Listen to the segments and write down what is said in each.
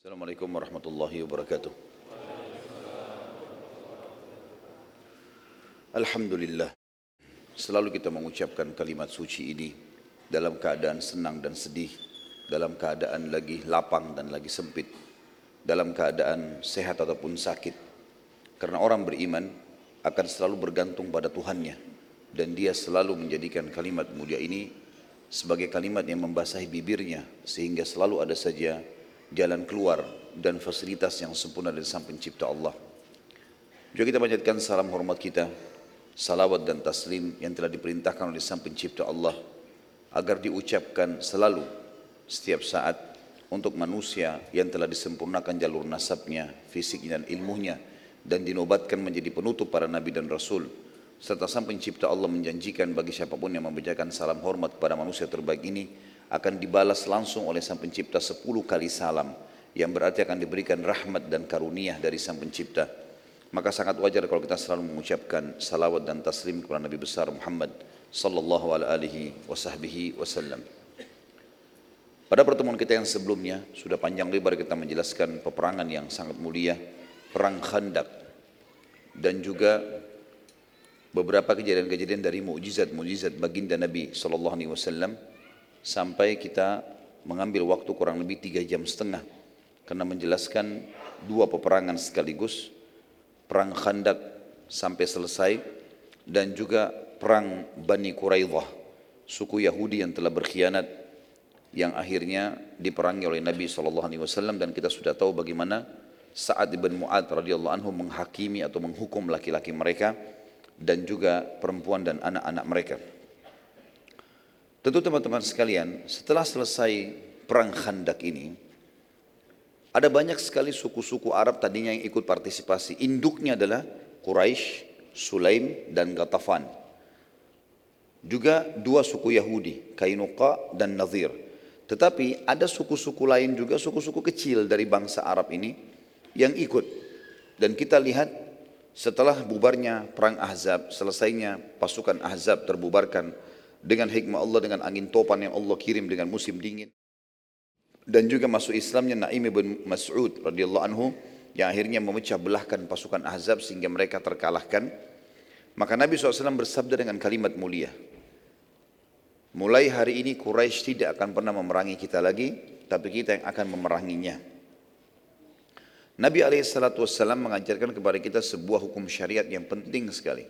Assalamualaikum warahmatullahi wabarakatuh. Alhamdulillah. Selalu kita mengucapkan kalimat suci ini dalam keadaan senang dan sedih, dalam keadaan lagi lapang dan lagi sempit, dalam keadaan sehat ataupun sakit. Karena orang beriman akan selalu bergantung pada Tuhannya dan dia selalu menjadikan kalimat mulia ini sebagai kalimat yang membasahi bibirnya sehingga selalu ada saja jalan keluar dan fasilitas yang sempurna dari sang pencipta Allah. Juga kita panjatkan salam hormat kita, salawat dan taslim yang telah diperintahkan oleh sang pencipta Allah agar diucapkan selalu setiap saat untuk manusia yang telah disempurnakan jalur nasabnya, fisiknya dan ilmunya dan dinobatkan menjadi penutup para nabi dan rasul serta sang pencipta Allah menjanjikan bagi siapa pun yang membacakan salam hormat kepada manusia terbaik ini akan dibalas langsung oleh sang pencipta sepuluh kali salam yang berarti akan diberikan rahmat dan karunia dari sang pencipta. Maka sangat wajar kalau kita selalu mengucapkan salawat dan taslim kepada Nabi besar Muhammad sallallahu alaihi wasallam pada pertemuan kita yang sebelumnya sudah panjang lebar kita menjelaskan peperangan yang sangat mulia perang Khandak dan juga beberapa kejadian-kejadian dari mukjizat-mukjizat baginda Nabi sallallahu alaihi wasallam sampai kita mengambil waktu kurang lebih tiga jam setengah karena menjelaskan dua peperangan sekaligus perang Khandak sampai selesai dan juga perang Bani Quraidah suku Yahudi yang telah berkhianat yang akhirnya diperangi oleh Nabi wasallam dan kita sudah tahu bagaimana Sa'ad ibn Mu'ad radhiyallahu anhu menghakimi atau menghukum laki-laki mereka dan juga perempuan dan anak-anak mereka. Tentu teman-teman sekalian, setelah selesai perang Khandak ini, ada banyak sekali suku-suku Arab tadinya yang ikut partisipasi. Induknya adalah Quraisy, Sulaim, dan Ghatafan. Juga dua suku Yahudi, Kainuqa dan Nazir. Tetapi ada suku-suku lain juga, suku-suku kecil dari bangsa Arab ini yang ikut. Dan kita lihat setelah bubarnya perang Ahzab, selesainya pasukan Ahzab terbubarkan dengan hikmah Allah dengan angin topan yang Allah kirim dengan musim dingin. Dan juga masuk Islamnya Naim bin Mas'ud radhiyallahu anhu yang akhirnya memecah belahkan pasukan Ahzab sehingga mereka terkalahkan. Maka Nabi SAW bersabda dengan kalimat mulia mulai hari ini Quraisy tidak akan pernah memerangi kita lagi tapi kita yang akan memeranginya. Nabi SAW mengajarkan kepada kita sebuah hukum syariat yang penting sekali.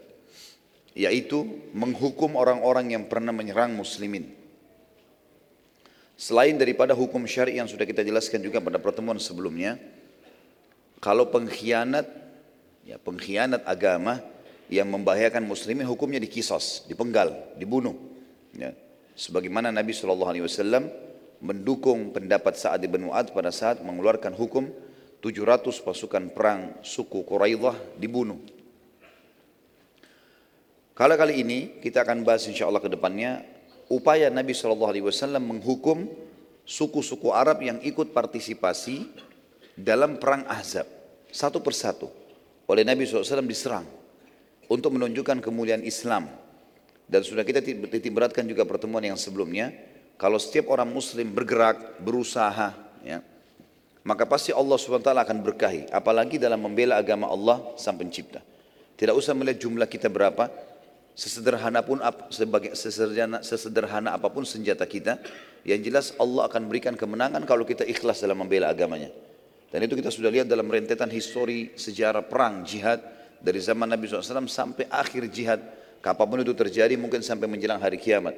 Yaitu menghukum orang-orang yang pernah menyerang muslimin. Selain daripada hukum syariat yang sudah kita jelaskan juga pada pertemuan sebelumnya. Kalau pengkhianat, ya pengkhianat agama yang membahayakan muslimin hukumnya dikisos, dipenggal, dibunuh. Ya. Sebagaimana Nabi SAW mendukung pendapat Sa'ad bin Mu'ad pada saat mengeluarkan hukum 700 pasukan perang suku Quraidah dibunuh. Kala kali ini kita akan bahas insya Allah ke depannya upaya Nabi SAW menghukum suku-suku Arab yang ikut partisipasi dalam perang Ahzab. Satu persatu. Oleh Nabi SAW diserang untuk menunjukkan kemuliaan Islam. Dan sudah kita titik beratkan juga pertemuan yang sebelumnya. Kalau setiap orang muslim bergerak berusaha ya, maka pasti Allah SWT akan berkahi. Apalagi dalam membela agama Allah sang pencipta. Tidak usah melihat jumlah kita berapa sesederhana pun sebagai sesederhana, sesederhana apa pun senjata kita yang jelas Allah akan berikan kemenangan kalau kita ikhlas dalam membela agamanya. Dan itu kita sudah lihat dalam rentetan histori sejarah perang jihad dari zaman Nabi SAW sampai akhir jihad. Kapan pun itu terjadi mungkin sampai menjelang hari kiamat.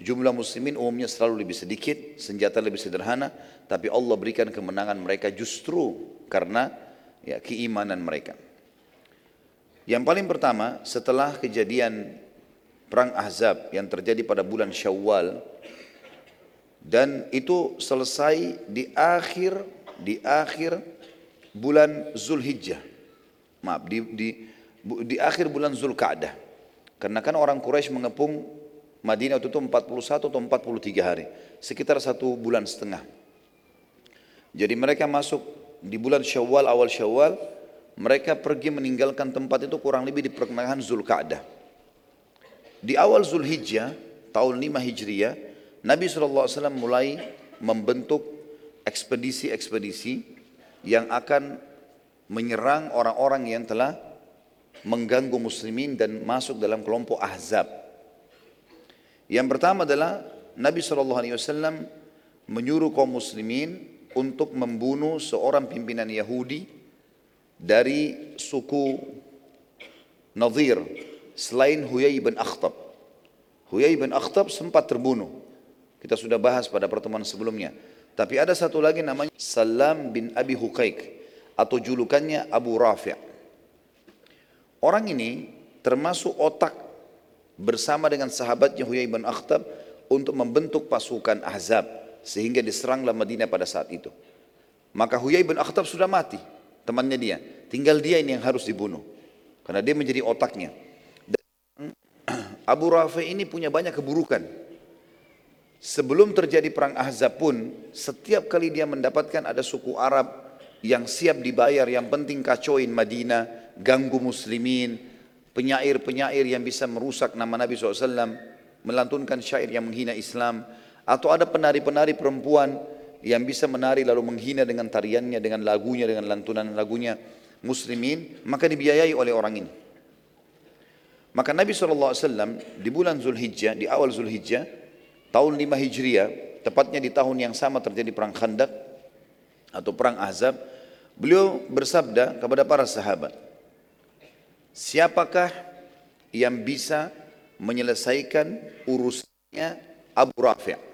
Jumlah muslimin umumnya selalu lebih sedikit senjata lebih sederhana tapi Allah berikan kemenangan mereka justru karena ya keimanan mereka yang paling pertama setelah kejadian perang Ahzab yang terjadi pada bulan Syawal dan itu selesai di akhir di akhir bulan Zulhijjah. Maaf di di di akhir bulan Zulkaadah. Karena kan orang Quraisy mengepung Madinah itu 41 atau 43 hari, sekitar satu bulan setengah. Jadi mereka masuk di bulan Syawal awal Syawal mereka pergi meninggalkan tempat itu kurang lebih di pertengahan Zulkaadah. Di awal Zulhijjah, tahun 5 Hijriah, Nabi SAW mulai membentuk ekspedisi-ekspedisi yang akan menyerang orang-orang yang telah mengganggu muslimin dan masuk dalam kelompok ahzab. Yang pertama adalah Nabi SAW menyuruh kaum muslimin untuk membunuh seorang pimpinan Yahudi dari suku Nadir selain Huyai bin Akhtab. Huyai bin Akhtab sempat terbunuh. Kita sudah bahas pada pertemuan sebelumnya. Tapi ada satu lagi namanya Salam bin Abi Huqaik atau julukannya Abu Rafi'. Orang ini termasuk otak bersama dengan sahabatnya Huyai bin Akhtab untuk membentuk pasukan Ahzab sehingga diseranglah Madinah pada saat itu. Maka Huyai bin Akhtab sudah mati, temannya dia. Tinggal dia ini yang harus dibunuh. Karena dia menjadi otaknya. Dan Abu Rafi ini punya banyak keburukan. Sebelum terjadi perang Ahzab pun, setiap kali dia mendapatkan ada suku Arab yang siap dibayar, yang penting kacauin Madinah, ganggu muslimin, penyair-penyair yang bisa merusak nama Nabi SAW, melantunkan syair yang menghina Islam, atau ada penari-penari perempuan yang bisa menari lalu menghina dengan tariannya, dengan lagunya, dengan lantunan lagunya muslimin, maka dibiayai oleh orang ini. Maka Nabi SAW di bulan Zulhijjah, di awal Zulhijjah, tahun 5 Hijriah, tepatnya di tahun yang sama terjadi perang Khandak atau perang Ahzab, beliau bersabda kepada para sahabat, Siapakah yang bisa menyelesaikan urusannya Abu Rafi'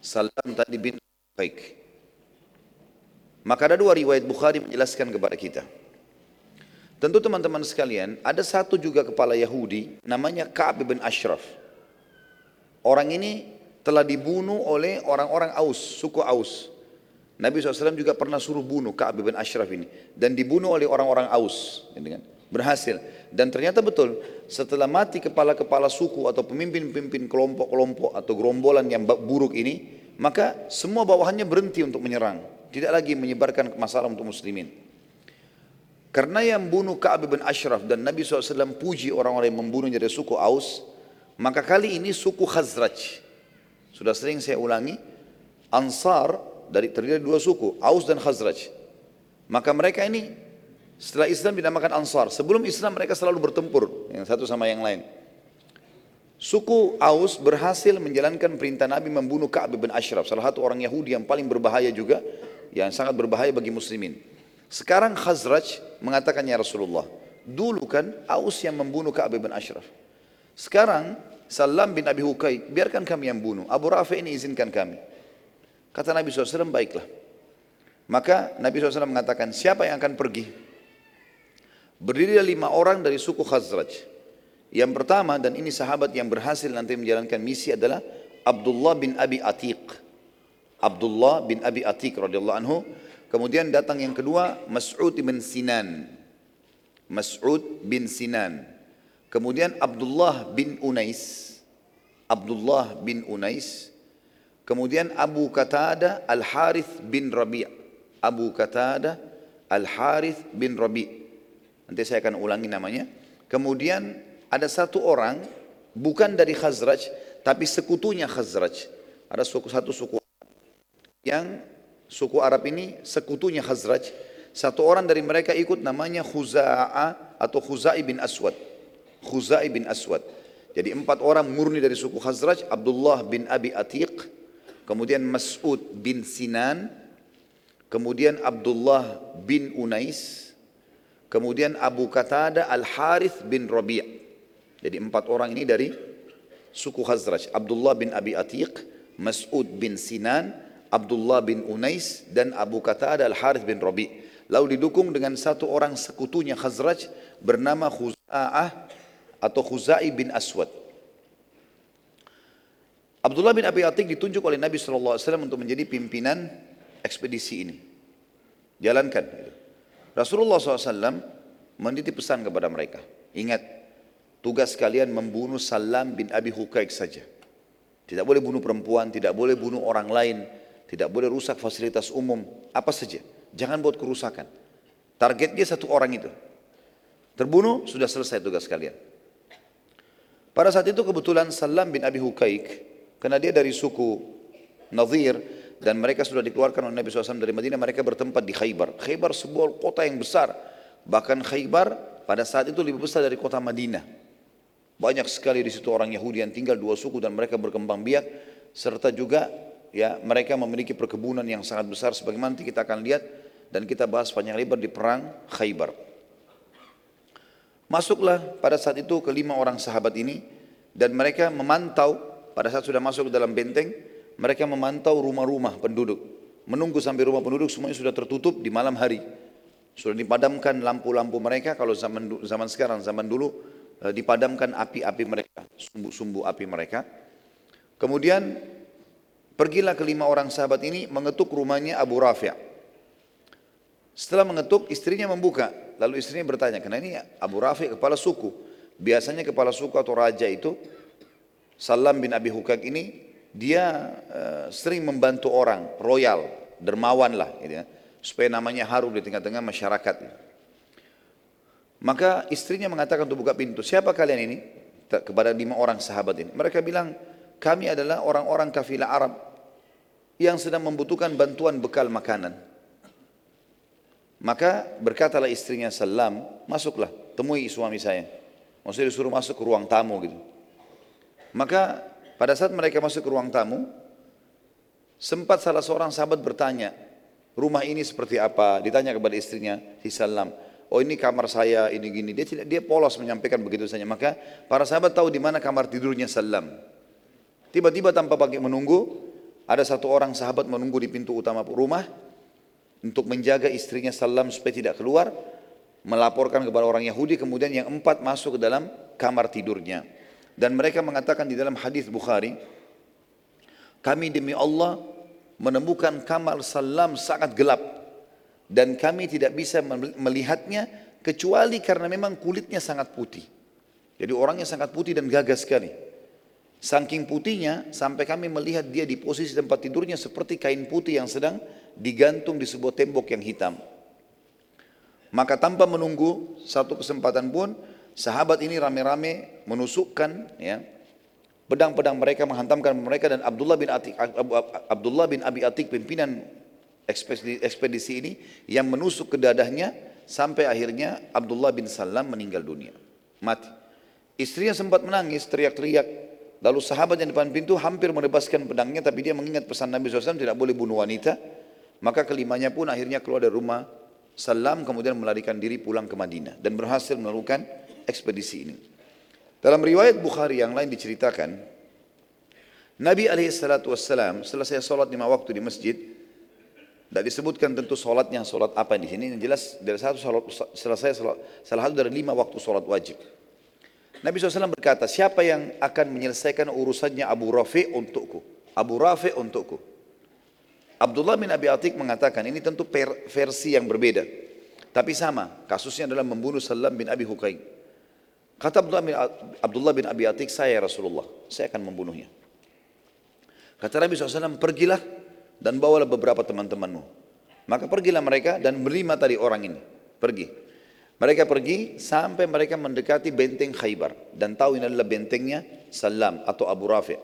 Salam tadi bin Baik. Maka ada dua riwayat Bukhari menjelaskan kepada kita. Tentu teman-teman sekalian Ada satu juga kepala Yahudi Namanya Ka'ab bin Ashraf. Orang ini telah dibunuh oleh orang-orang Aus Suku Aus. Nabi SAW juga pernah suruh bunuh Ka'ab bin Ashraf ini. Dan dibunuh oleh orang-orang Aus gitu kan? Berhasil. Dan ternyata betul, setelah mati kepala-kepala suku atau pemimpin-pemimpin kelompok-kelompok atau gerombolan yang buruk ini, maka semua bawahannya berhenti untuk menyerang. Tidak lagi menyebarkan masalah untuk muslimin. Karena yang bunuh Ka'ab bin Ashraf dan Nabi SAW puji orang-orang yang membunuh dari suku Aus, maka kali ini suku Khazraj. Sudah sering saya ulangi, Ansar dari terdiri dari dua suku, Aus dan Khazraj. Maka mereka ini setelah Islam dinamakan Ansar. Sebelum Islam mereka selalu bertempur yang satu sama yang lain. Suku Aus berhasil menjalankan perintah Nabi membunuh Ka'ab bin Ashraf, salah satu orang Yahudi yang paling berbahaya juga, yang sangat berbahaya bagi muslimin. Sekarang Khazraj mengatakan ya Rasulullah, dulu kan Aus yang membunuh Ka'ab bin Ashraf. Sekarang Salam bin Abi Hukai, biarkan kami yang bunuh. Abu Rafi ini izinkan kami. Kata Nabi SAW, baiklah. Maka Nabi SAW mengatakan, siapa yang akan pergi? Berdiri lima orang dari suku Khazraj. Yang pertama dan ini sahabat yang berhasil nanti menjalankan misi adalah Abdullah bin Abi Atiq. Abdullah bin Abi Atiq radhiyallahu anhu. Kemudian datang yang kedua Mas'ud bin Sinan. Mas'ud bin Sinan. Kemudian Abdullah bin Unais. Abdullah bin Unais. Kemudian Abu Qatada Al-Harith bin Rabi' Abu Qatada Al-Harith bin Rabi' Nanti saya akan ulangi namanya. Kemudian ada satu orang bukan dari Khazraj tapi sekutunya Khazraj. Ada suku satu suku yang suku Arab ini sekutunya Khazraj. Satu orang dari mereka ikut namanya Khuza'a atau Khuzai bin Aswad. Khuzai bin Aswad. Jadi empat orang murni dari suku Khazraj, Abdullah bin Abi Atiq, kemudian Mas'ud bin Sinan, kemudian Abdullah bin Unais, Kemudian Abu Qatada Al-Harith bin Rabi' Jadi empat orang ini dari suku Khazraj. Abdullah bin Abi Atiq, Mas'ud bin Sinan, Abdullah bin Unais, dan Abu Qatada Al-Harith bin Rabi' Lalu didukung dengan satu orang sekutunya Khazraj bernama Khuza'ah atau Khuzai bin Aswad. Abdullah bin Abi Atiq ditunjuk oleh Nabi SAW untuk menjadi pimpinan ekspedisi ini. Jalankan. Rasulullah SAW menitip pesan kepada mereka. Ingat, tugas kalian membunuh Salam bin Abi Hukaik saja. Tidak boleh bunuh perempuan, tidak boleh bunuh orang lain, tidak boleh rusak fasilitas umum, apa saja. Jangan buat kerusakan. Targetnya satu orang itu. Terbunuh, sudah selesai tugas kalian. Pada saat itu kebetulan Salam bin Abi Hukaik, karena dia dari suku Nadir, dan mereka sudah dikeluarkan oleh Nabi SAW dari Madinah, mereka bertempat di Khaybar. Khaybar sebuah kota yang besar. Bahkan Khaybar pada saat itu lebih besar dari kota Madinah. Banyak sekali di situ orang Yahudi yang tinggal dua suku dan mereka berkembang biak serta juga ya mereka memiliki perkebunan yang sangat besar sebagaimana nanti kita akan lihat dan kita bahas panjang lebar di perang Khaybar. Masuklah pada saat itu kelima orang sahabat ini dan mereka memantau pada saat sudah masuk ke dalam benteng mereka memantau rumah-rumah penduduk menunggu sampai rumah penduduk semuanya sudah tertutup di malam hari sudah dipadamkan lampu-lampu mereka kalau zaman zaman sekarang zaman dulu Eh, dipadamkan api-api mereka, sumbu-sumbu api mereka. Kemudian pergilah kelima orang sahabat ini mengetuk rumahnya Abu Rafi' Setelah mengetuk, istrinya membuka. Lalu istrinya bertanya, karena ini Abu Rafi' kepala suku. Biasanya kepala suku atau raja itu, Salam bin Abi Hukak ini, dia uh, sering membantu orang, royal, dermawan lah. Gitu ya, supaya namanya harum di tengah-tengah masyarakat. Maka istrinya mengatakan untuk buka pintu, siapa kalian ini? Kepada lima orang sahabat ini. Mereka bilang, kami adalah orang-orang kafilah Arab yang sedang membutuhkan bantuan bekal makanan. Maka berkatalah istrinya Salam, masuklah, temui suami saya. Maksudnya disuruh masuk ke ruang tamu gitu. Maka pada saat mereka masuk ke ruang tamu, sempat salah seorang sahabat bertanya, rumah ini seperti apa? Ditanya kepada istrinya, si Salam oh ini kamar saya, ini gini. Dia tidak dia polos menyampaikan begitu saja. Maka para sahabat tahu di mana kamar tidurnya Salam. Tiba-tiba tanpa pakai menunggu, ada satu orang sahabat menunggu di pintu utama rumah untuk menjaga istrinya Salam supaya tidak keluar, melaporkan kepada orang Yahudi, kemudian yang empat masuk ke dalam kamar tidurnya. Dan mereka mengatakan di dalam hadis Bukhari, kami demi Allah menemukan kamar Salam sangat gelap dan kami tidak bisa melihatnya kecuali karena memang kulitnya sangat putih. Jadi orangnya sangat putih dan gagah sekali. Saking putihnya sampai kami melihat dia di posisi tempat tidurnya seperti kain putih yang sedang digantung di sebuah tembok yang hitam. Maka tanpa menunggu satu kesempatan pun sahabat ini rame-rame menusukkan ya pedang-pedang mereka menghantamkan mereka dan Abdullah bin Atik Abdullah bin Abi Atik pimpinan ekspedisi, ini yang menusuk ke dadahnya sampai akhirnya Abdullah bin Salam meninggal dunia. Mati. Istrinya sempat menangis, teriak-teriak. Lalu sahabat yang depan pintu hampir melepaskan pedangnya tapi dia mengingat pesan Nabi SAW tidak boleh bunuh wanita. Maka kelimanya pun akhirnya keluar dari rumah Salam kemudian melarikan diri pulang ke Madinah dan berhasil melakukan ekspedisi ini. Dalam riwayat Bukhari yang lain diceritakan, Nabi SAW saya sholat lima waktu di masjid, tidak disebutkan tentu sholatnya sholat apa di sini. Yang jelas dari satu sholat, selesai sholat, salah satu dari lima waktu sholat wajib. Nabi SAW berkata, siapa yang akan menyelesaikan urusannya Abu Rafi untukku? Abu Rafi untukku. Abdullah bin Abi Atik mengatakan, ini tentu versi yang berbeda. Tapi sama, kasusnya adalah membunuh Salam bin Abi Hukain. Kata Abdullah bin, Abi Atik, saya Rasulullah, saya akan membunuhnya. Kata Nabi SAW, pergilah dan bawalah beberapa teman-temanmu. Maka pergilah mereka dan berlima tadi orang ini. Pergi. Mereka pergi sampai mereka mendekati benteng Khaybar. Dan tahu ini adalah bentengnya Salam atau Abu Rafi.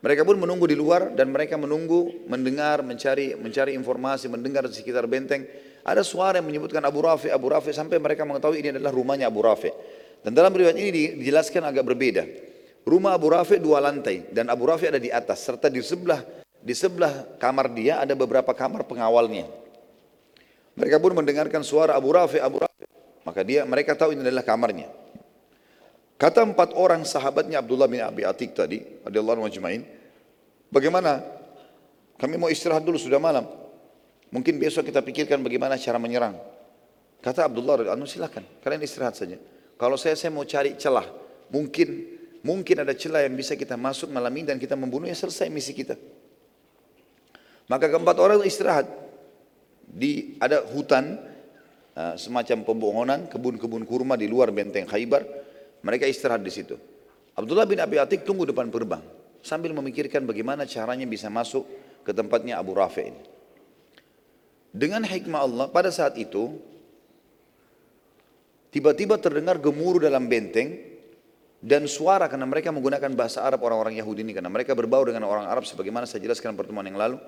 Mereka pun menunggu di luar dan mereka menunggu, mendengar, mencari mencari informasi, mendengar di sekitar benteng. Ada suara yang menyebutkan Abu Rafi, Abu Rafi sampai mereka mengetahui ini adalah rumahnya Abu Rafi. Dan dalam riwayat ini dijelaskan agak berbeda. Rumah Abu Rafi dua lantai dan Abu Rafi ada di atas serta di sebelah di sebelah kamar dia ada beberapa kamar pengawalnya. Mereka pun mendengarkan suara Abu Rafi, Abu Rafi. Maka dia mereka tahu ini adalah kamarnya. Kata empat orang sahabatnya Abdullah bin Abi Atik tadi, radhiyallahu majma'in, bagaimana? Kami mau istirahat dulu sudah malam. Mungkin besok kita pikirkan bagaimana cara menyerang. Kata Abdullah radhiyallahu silakan, kalian istirahat saja. Kalau saya saya mau cari celah, mungkin mungkin ada celah yang bisa kita masuk malam ini dan kita membunuhnya selesai misi kita. Maka keempat orang istirahat di ada hutan uh, semacam pembohonan, kebun-kebun kurma di luar benteng Khaybar. Mereka istirahat di situ. Abdullah bin Abi Atik tunggu depan gerbang sambil memikirkan bagaimana caranya bisa masuk ke tempatnya Abu Rafi ini. Dengan hikmah Allah pada saat itu tiba-tiba terdengar gemuruh dalam benteng dan suara karena mereka menggunakan bahasa Arab orang-orang Yahudi ini karena mereka berbau dengan orang Arab sebagaimana saya jelaskan pertemuan yang lalu.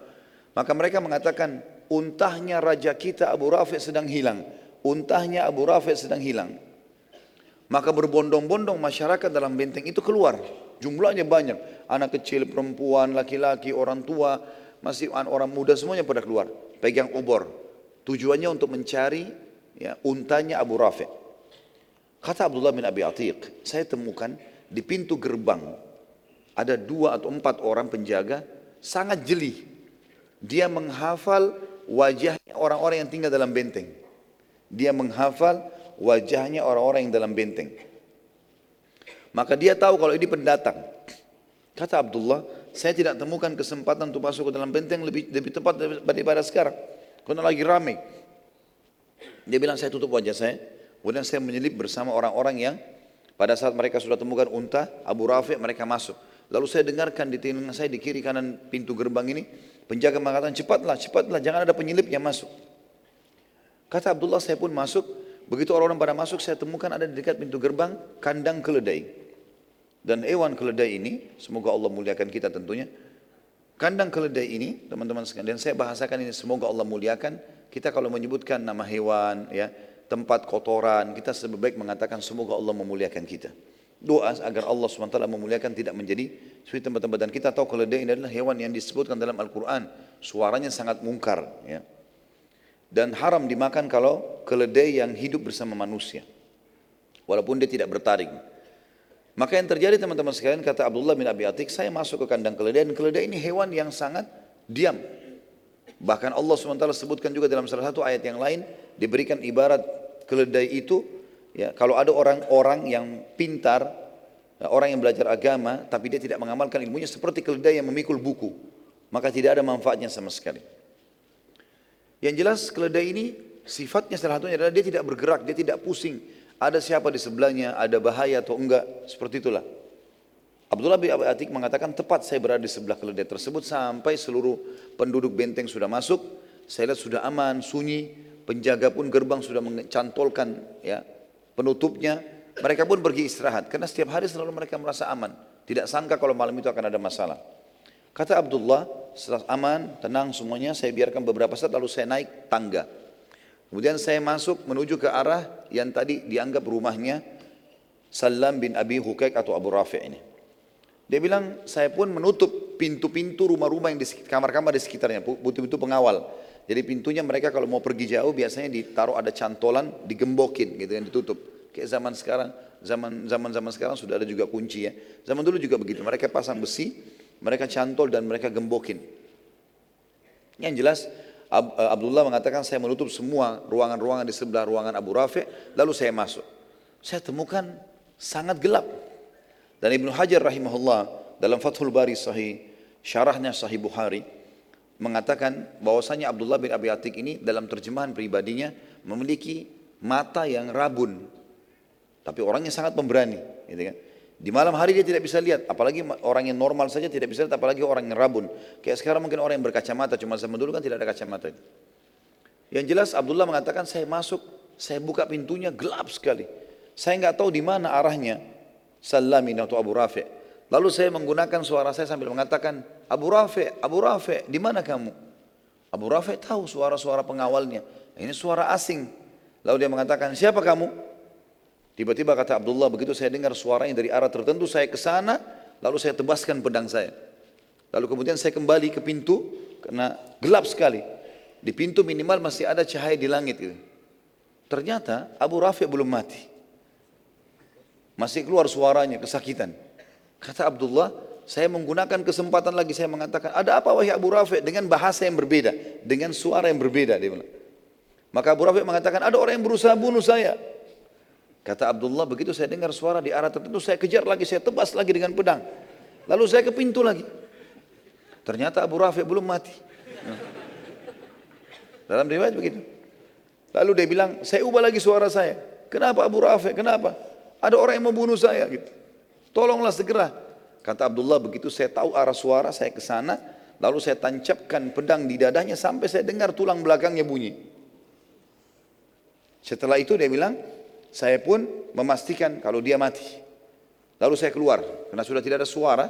Maka mereka mengatakan untahnya raja kita Abu Rafi sedang hilang. Untahnya Abu Rafi sedang hilang. Maka berbondong-bondong masyarakat dalam benteng itu keluar. Jumlahnya banyak. Anak kecil perempuan laki-laki orang tua masih orang muda semuanya pada keluar. Pegang obor tujuannya untuk mencari ya, untanya Abu Rafi Kata Abdullah bin Abi Atiq, saya temukan di pintu gerbang ada dua atau empat orang penjaga sangat jeli. Dia menghafal wajahnya orang-orang yang tinggal dalam benteng. Dia menghafal wajahnya orang-orang yang dalam benteng. Maka dia tahu kalau ini pendatang. Kata Abdullah, saya tidak temukan kesempatan untuk masuk ke dalam benteng lebih lebih tepat daripada sekarang. Karena lagi ramai. Dia bilang saya tutup wajah saya, Kemudian saya menyelip bersama orang-orang yang pada saat mereka sudah temukan unta, Abu Rafi mereka masuk. Lalu saya dengarkan di telinga saya di kiri kanan pintu gerbang ini, penjaga mengatakan cepatlah, cepatlah, jangan ada penyelip yang masuk. Kata Abdullah saya pun masuk, begitu orang-orang pada masuk saya temukan ada di dekat pintu gerbang kandang keledai. Dan hewan keledai ini, semoga Allah muliakan kita tentunya, kandang keledai ini teman-teman sekalian, saya bahasakan ini semoga Allah muliakan, kita kalau menyebutkan nama hewan, ya tempat kotoran, kita lebih baik mengatakan semoga Allah memuliakan kita. Doa agar Allah SWT memuliakan tidak menjadi seperti tempat-tempat dan kita tahu keledai ini adalah hewan yang disebutkan dalam Al-Quran. Suaranya sangat mungkar. Ya. Dan haram dimakan kalau keledai yang hidup bersama manusia. Walaupun dia tidak bertaring. Maka yang terjadi teman-teman sekalian kata Abdullah bin Abi Atik, saya masuk ke kandang keledai dan keledai ini hewan yang sangat diam. Bahkan Allah SWT sebutkan juga dalam salah satu ayat yang lain, diberikan ibarat keledai itu ya kalau ada orang-orang yang pintar ya, orang yang belajar agama tapi dia tidak mengamalkan ilmunya seperti keledai yang memikul buku maka tidak ada manfaatnya sama sekali. Yang jelas keledai ini sifatnya salah satunya adalah dia tidak bergerak dia tidak pusing. Ada siapa di sebelahnya ada bahaya atau enggak seperti itulah. Abdullah bin Abi Atik mengatakan tepat saya berada di sebelah keledai tersebut sampai seluruh penduduk benteng sudah masuk. Saya lihat sudah aman sunyi penjaga pun gerbang sudah mencantolkan ya penutupnya. Mereka pun pergi istirahat karena setiap hari selalu mereka merasa aman. Tidak sangka kalau malam itu akan ada masalah. Kata Abdullah setelah aman tenang semuanya saya biarkan beberapa saat lalu saya naik tangga. Kemudian saya masuk menuju ke arah yang tadi dianggap rumahnya Salam bin Abi Hukaik atau Abu Rafi ini. Dia bilang saya pun menutup pintu-pintu rumah-rumah yang di kamar-kamar di sekitarnya pintu-pintu pengawal jadi pintunya mereka kalau mau pergi jauh biasanya ditaruh ada cantolan, digembokin gitu yang ditutup. Kayak zaman sekarang, zaman zaman zaman sekarang sudah ada juga kunci ya. Zaman dulu juga begitu. Mereka pasang besi, mereka cantol dan mereka gembokin. Yang jelas eh, Abdullah mengatakan saya menutup semua ruangan-ruangan di sebelah ruangan Abu Rafi, lalu saya masuk. Saya temukan sangat gelap. Dan Ibnu Hajar rahimahullah dalam Fathul Bari Sahih, syarahnya Sahih Bukhari, mengatakan bahwasanya Abdullah bin Abi Atik ini dalam terjemahan pribadinya memiliki mata yang rabun. Tapi orangnya sangat pemberani, gitu kan. Di malam hari dia tidak bisa lihat, apalagi orang yang normal saja tidak bisa lihat, apalagi orang yang rabun. Kayak sekarang mungkin orang yang berkacamata, cuma zaman dulu kan tidak ada kacamata. Yang jelas Abdullah mengatakan saya masuk, saya buka pintunya gelap sekali. Saya nggak tahu di mana arahnya. Salamin atau Abu Rafi. Lalu saya menggunakan suara saya sambil mengatakan, Abu Rafi, Abu Rafi, di mana kamu? Abu Rafi tahu suara-suara pengawalnya. Ini suara asing. Lalu dia mengatakan, siapa kamu? Tiba-tiba kata Abdullah, begitu saya dengar suaranya dari arah tertentu, saya ke sana, lalu saya tebaskan pedang saya. Lalu kemudian saya kembali ke pintu, karena gelap sekali. Di pintu minimal masih ada cahaya di langit. Gitu. Ternyata Abu Rafi belum mati. Masih keluar suaranya, kesakitan. Kata Abdullah, saya menggunakan kesempatan lagi saya mengatakan, ada apa wahai Abu Rafi dengan bahasa yang berbeda, dengan suara yang berbeda dia bilang. Maka Abu Rafi mengatakan, ada orang yang berusaha bunuh saya. Kata Abdullah, begitu saya dengar suara di arah tertentu, saya kejar lagi, saya tebas lagi dengan pedang. Lalu saya ke pintu lagi. Ternyata Abu Rafi belum mati. Dalam riwayat begitu. Lalu dia bilang, saya ubah lagi suara saya. Kenapa Abu Rafi? Kenapa? Ada orang yang mau bunuh saya gitu. Tolonglah segera. Kata Abdullah begitu saya tahu arah suara saya ke sana, lalu saya tancapkan pedang di dadanya sampai saya dengar tulang belakangnya bunyi. Setelah itu dia bilang, saya pun memastikan kalau dia mati. Lalu saya keluar, karena sudah tidak ada suara.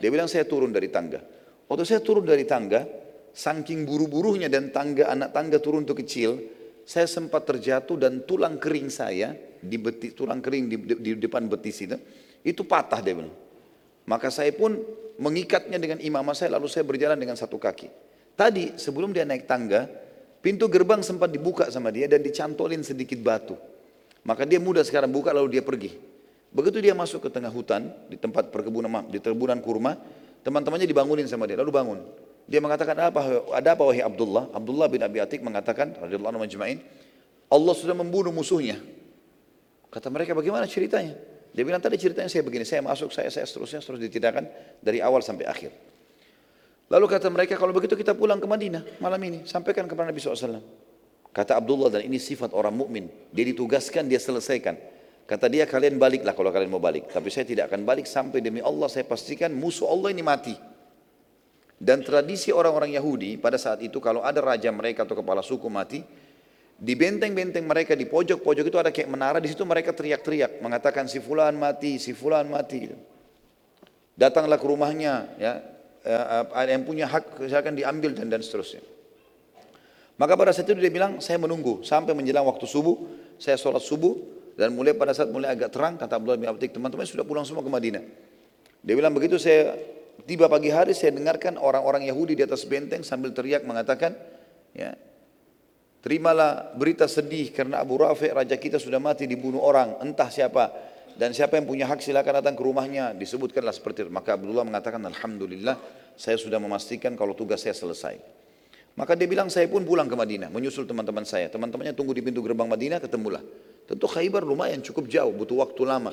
Dia bilang saya turun dari tangga. Waktu saya turun dari tangga, saking buru-burunya dan tangga anak tangga turun itu kecil, saya sempat terjatuh dan tulang kering saya di betis, tulang kering di, di, di depan betis itu, itu patah dia bilang. Maka saya pun mengikatnya dengan imamah saya lalu saya berjalan dengan satu kaki. Tadi sebelum dia naik tangga, pintu gerbang sempat dibuka sama dia dan dicantolin sedikit batu. Maka dia mudah sekarang buka lalu dia pergi. Begitu dia masuk ke tengah hutan di tempat perkebunan di perkebunan kurma, teman-temannya dibangunin sama dia, lalu bangun. Dia mengatakan apa? Ada apa wahai Abdullah? Abdullah bin Abi Atik mengatakan, radhiyallahu anhu Allah sudah membunuh musuhnya. Kata mereka bagaimana ceritanya? Dia bilang tadi ceritanya saya begini, saya masuk, saya, saya seterusnya, terus ditidakkan dari awal sampai akhir. Lalu kata mereka, kalau begitu kita pulang ke Madinah malam ini, sampaikan kepada Nabi SAW. Kata Abdullah dan ini sifat orang mukmin, dia ditugaskan, dia selesaikan. Kata dia kalian baliklah kalau kalian mau balik. Tapi saya tidak akan balik sampai demi Allah saya pastikan musuh Allah ini mati. Dan tradisi orang-orang Yahudi pada saat itu kalau ada raja mereka atau kepala suku mati, di benteng-benteng mereka di pojok-pojok itu ada kayak menara di situ mereka teriak-teriak mengatakan si fulan mati, si fulan mati. Datanglah ke rumahnya ya ada yang punya hak silakan diambil dan dan seterusnya. Maka pada saat itu dia bilang saya menunggu sampai menjelang waktu subuh, saya sholat subuh, dan mulai pada saat mulai agak terang, kata Abdullah bin Abdik, teman-teman sudah pulang semua ke Madinah. Dia bilang begitu saya tiba pagi hari saya dengarkan orang-orang Yahudi di atas benteng sambil teriak mengatakan, ya, terimalah berita sedih karena Abu Rafi raja kita sudah mati dibunuh orang, entah siapa. Dan siapa yang punya hak silakan datang ke rumahnya. Disebutkanlah seperti itu. Maka Abdullah mengatakan, Alhamdulillah saya sudah memastikan kalau tugas saya selesai. Maka dia bilang saya pun pulang ke Madinah, menyusul teman-teman saya. Teman-temannya tunggu di pintu gerbang Madinah, ketemulah. Tentu Khaybar lumayan cukup jauh, butuh waktu lama.